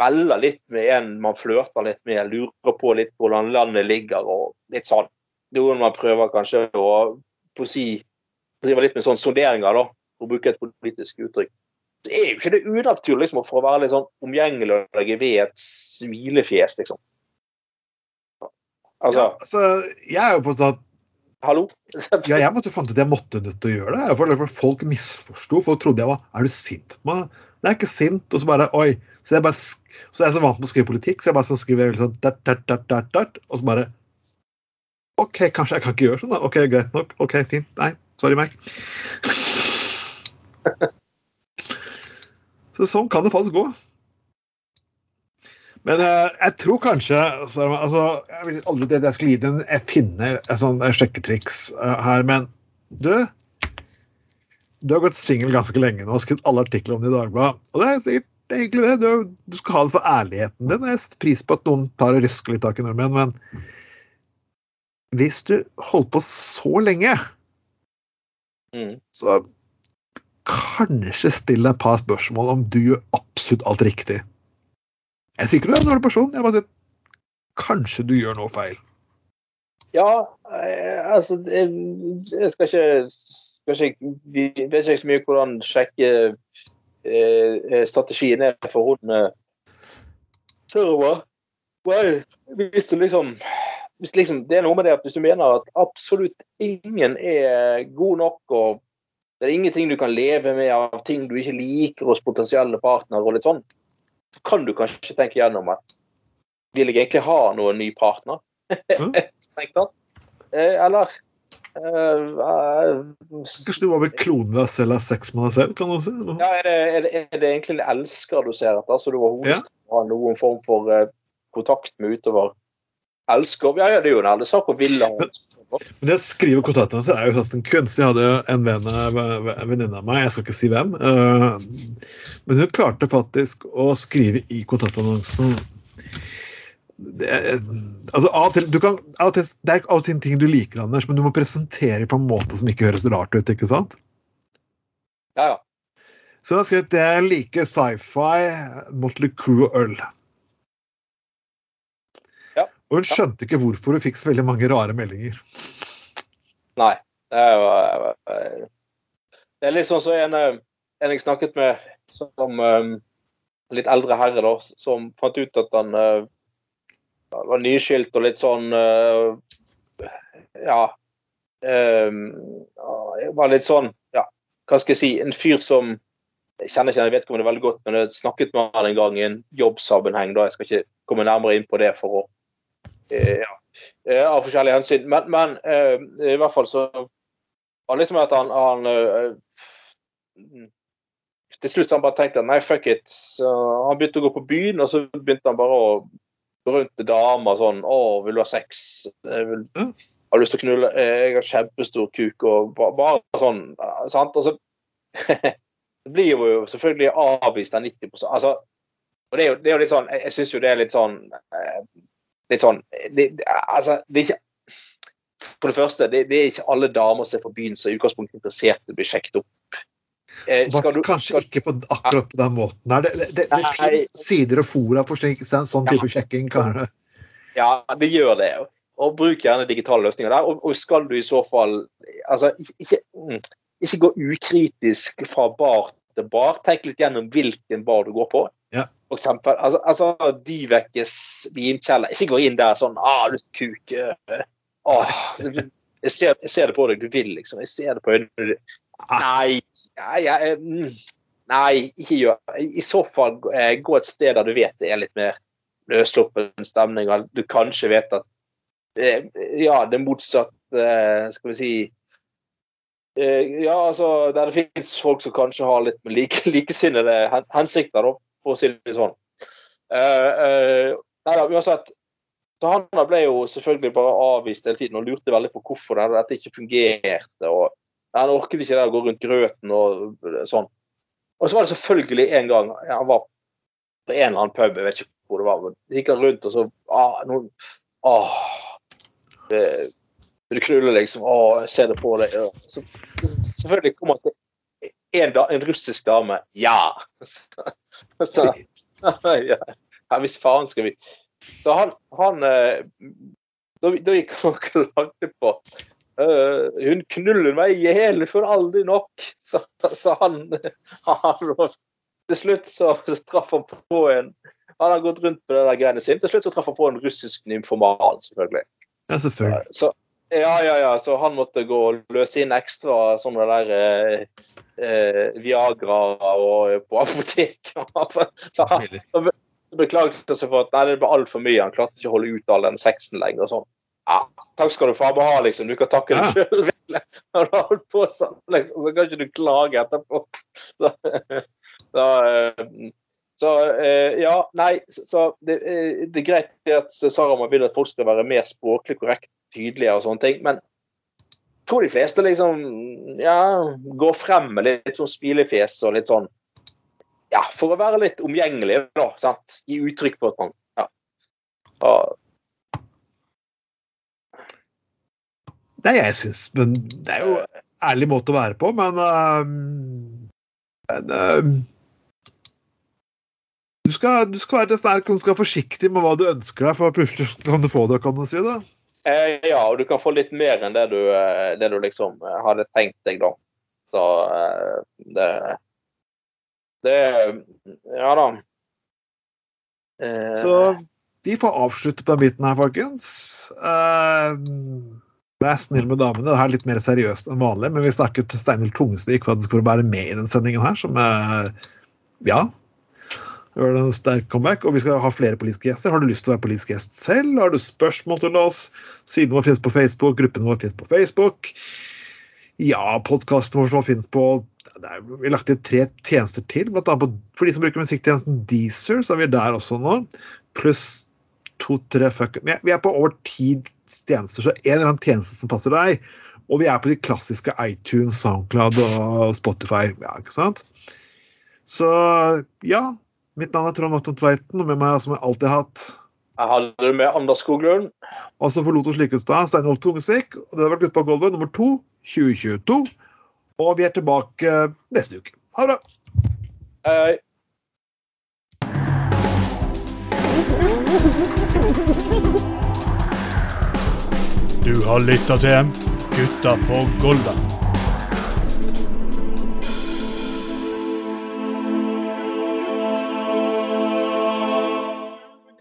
melder litt med en man flørter litt med, lurer på litt hvordan landet ligger og litt sånn noen man prøver kanskje å på si, drive litt med sånn sonderinger, da, for å bruke et politisk uttrykk. Så er jo ikke det unaturlig liksom, for å være litt sånn omgjengelig og legge ved et smilefjes, liksom. Altså, ja, altså Jeg er jo på at Hallo? [LAUGHS] ja, jeg måtte fant ut at jeg måtte nødt til å gjøre det. For folk misforsto. Folk trodde jeg var Er du sint på meg? Det er ikke sint. Og så bare Oi. Så jeg, bare, så jeg er så vant med å skrive politikk, så jeg bare så skriver sånn Og så bare OK, kanskje jeg kan ikke gjøre sånn, da. OK, greit nok. OK, fint. Nei, sorry meg. Så sånn kan det faktisk gå. Men uh, jeg tror kanskje altså, altså, Jeg vil aldri at jeg skal gi den Jeg finner et sånn sjekketriks uh, her, men du Du har gått singel ganske lenge nå og skrevet alle artikler om det i Dagbladet. Og det er sikkert det er egentlig det. Du, du, skal ha det for ærligheten din. Jeg setter pris på at noen tar og rysker litt tak i nordmenn, men hvis du holder på så lenge, mm. så kanskje still deg et par spørsmål om du gjør absolutt alt riktig. Jeg sier ikke du er en dårlig person, jeg bare sier kanskje du gjør noe feil. Ja, eh, altså Jeg skal ikke, skal ikke Vi vet ikke så mye hvordan sjekke eh, strategien er for hun eh, server. Hvis du liksom liksom, det er noe med det at hvis du mener at absolutt ingen er god nok, og det er ingenting du kan leve med av ting du ikke liker hos potensielle partnere, og litt sånn, så kan du kanskje tenke gjennom at vil jeg egentlig ha noen ny partner? Mm. [LAUGHS] Eh, eller uh, Kanskje du bare vil klone deg selv av sex med deg selv? kan du si? Ja, er det, er, det, er det, egentlig en elsker du ser etter, så du overhodet ja. har noen form for kontakt med utover elsker Ja, ja, det er jo når ærlig sak å ville ha men det å skrive kontaktene så er jo sånn kunst. Jeg hadde jo en venninne av meg, jeg skal ikke si hvem, uh, men hun klarte faktisk å skrive i kontaktannonsen det, altså, av og til, du kan, av og til, det er av og til ting du liker, Anders, men du må presentere på en måte som ikke høres rart ut, ikke sant? Ja, ja. Så jeg har skrevet det jeg liker sci-fi, Motley Crew og øl. Og hun skjønte ikke hvorfor hun fikk så veldig mange rare meldinger. Nei. Det er, jo, det er litt sånn som så en, eh, en jeg snakket med som um, litt eldre herre, da, som fant ut at han var nyskilt og litt sånn Ja. Var litt sånn Ja, hva skal jeg si En fyr som jeg kjenner ikke jeg vet ikke om det er veldig godt, men jeg snakket med han en gang i en jobbsammenheng. da, Jeg skal ikke komme nærmere inn på det for å Eh, ja, eh, av forskjellige hensyn. Men, men eh, i hvert fall så var liksom at han, han Til slutt han bare tenkte nei, fuck it. Så han begynte å gå på byen, og så begynte han bare å gå rundt til damer sånn 'Å, vil du ha sex?' Vil, 'Har har lyst til å knulle, eh, jeg har kjempestor kuk og bare, bare sånn. eh, sant? Og så [LAUGHS] blir jo selvfølgelig avvist av 90 altså, Og det er jo, det er jo litt sånn Jeg, jeg syns jo det er litt sånn eh, Litt sånn det, Altså, det er ikke For det første, det, det er ikke alle damer som er på byen som er utgangspunktet interessert i å bli sjekket opp. Eh, du, Kanskje skal, ikke på, akkurat på den måten. her. Det, det, det, finnes sider og fora for slik, sånn type type sjekking. kanskje. Ja, det gjør det. Og bruk gjerne digitale løsninger der. Og, og skal du i så fall altså, ikke, ikke, mm, ikke gå ukritisk fra bar til bar. Tenk litt gjennom hvilken bar du går på. For eksempel, altså, altså Dyvekkes vinkjeller. Ikke gå inn der sånn ah, du kuk. ah, jeg, ser, jeg ser det på deg, du vil liksom. Jeg ser det på øynene dine. Nei, nei, mm, ikke gjør I så fall eh, gå et sted der du vet det er litt mer løssluppen stemning, og du kanskje vet at eh, Ja, det er motsatt eh, Skal vi si Ja, altså Der det finnes folk som kanskje har litt med like, likesinnede hensikter, da, for å si det sånn. Uh, uh, nei da, uansett. Så han ble jo selvfølgelig bare avvist hele tiden og lurte veldig på hvorfor det- dette ikke fungerte. og Han orket ikke det å gå rundt grøten og sånn. Og så var det selvfølgelig en gang han var på en eller annen pub, jeg vet ikke hvor det var, men gikk han rundt og så ah, noen, ah, det, du knuller liksom? Å, jeg ser det på deg. Ja. Så, selvfølgelig kom han til en, da, en russisk dame. Ja! [LAUGHS] Så, ja. hvis faen skal vi Så han, han eh, da, da gikk han og klagde på uh, Hun knuller meg i hjel for aldri nok, sa sa han. han. Til slutt så, så traff han på en Han har gått rundt på det greiene sine. Til slutt så traff han på en russisk nymfoman, selvfølgelig. Ja, selvfølgelig. Så, ja, ja, ja. Så han måtte gå og løse inn ekstra sånne der eh, eh, Viagra og, på apoteket. [LAUGHS] Han beklaget seg for at nei, det ble altfor mye. Han klarte ikke å holde ut all den sexen lenger. og sånn. Ja, takk skal du faen meg ha, liksom. Du kan takke deg sjøl. Du [LAUGHS] har holdt på sånn, liksom, så kan ikke du klage etterpå. [LAUGHS] Da, så, eh, så eh, ja, nei, så det, eh, det er greit at Sarama vil at folk skal være mer språklig korrekt, tydelige og sånne ting, men jeg tror de fleste liksom ja, går frem med litt sånn smilefjes og litt sånn ja, for å være litt omgjengelig, da. sant? Gi uttrykk for at man ja. Og... Nei, jeg syns Men det er jo en ærlig måte å være på, men uh, Men øhm, du, skal, du skal være sterk og du skal være forsiktig med hva du ønsker deg, for plutselig kan du få det, kan du si det. eh, ja, og du kan få litt mer enn det du, eh, det du liksom eh, hadde tenkt deg, da. Så eh, det Det Ja da. Eh, Så vi får avslutte på den biten her, folkens. Uh, Vær snill med damene. Det er litt mer seriøst enn vanlig, men vi snakket Steinhild Tungesvik faktisk for å være med i den sendingen her, som Ja. Gjør en sterk comeback. Og vi skal ha flere politiske gjester. Har du lyst til å være politisk gjest selv? Har du spørsmål til oss? Siden vår finnes på Facebook, gruppen vår finnes på Facebook. Ja, podkasten vår som finnes på er, Vi har lagt til tre tjenester til. På, for de som bruker musikktjenesten Deezer, så er vi der også nå. Pluss to-tre fuck vi er på over ti tjenester, så en eller annen tjeneste som passer deg. Og vi er på de klassiske iTunes, SoundCloud og Spotify. Ja, ikke sant? Så ja. Mitt navn er Trond Martin Tveiten, og med meg som jeg alltid har hatt Jeg hadde det med Anders Skoglund. Og så forlot oss Likestad, Steinholt Tungesvik. Og det har vært Gutta på gulvet nummer to 2022. Og vi er tilbake neste uke. Ha det bra. Hei. Du har lytta til Gutta på Golda.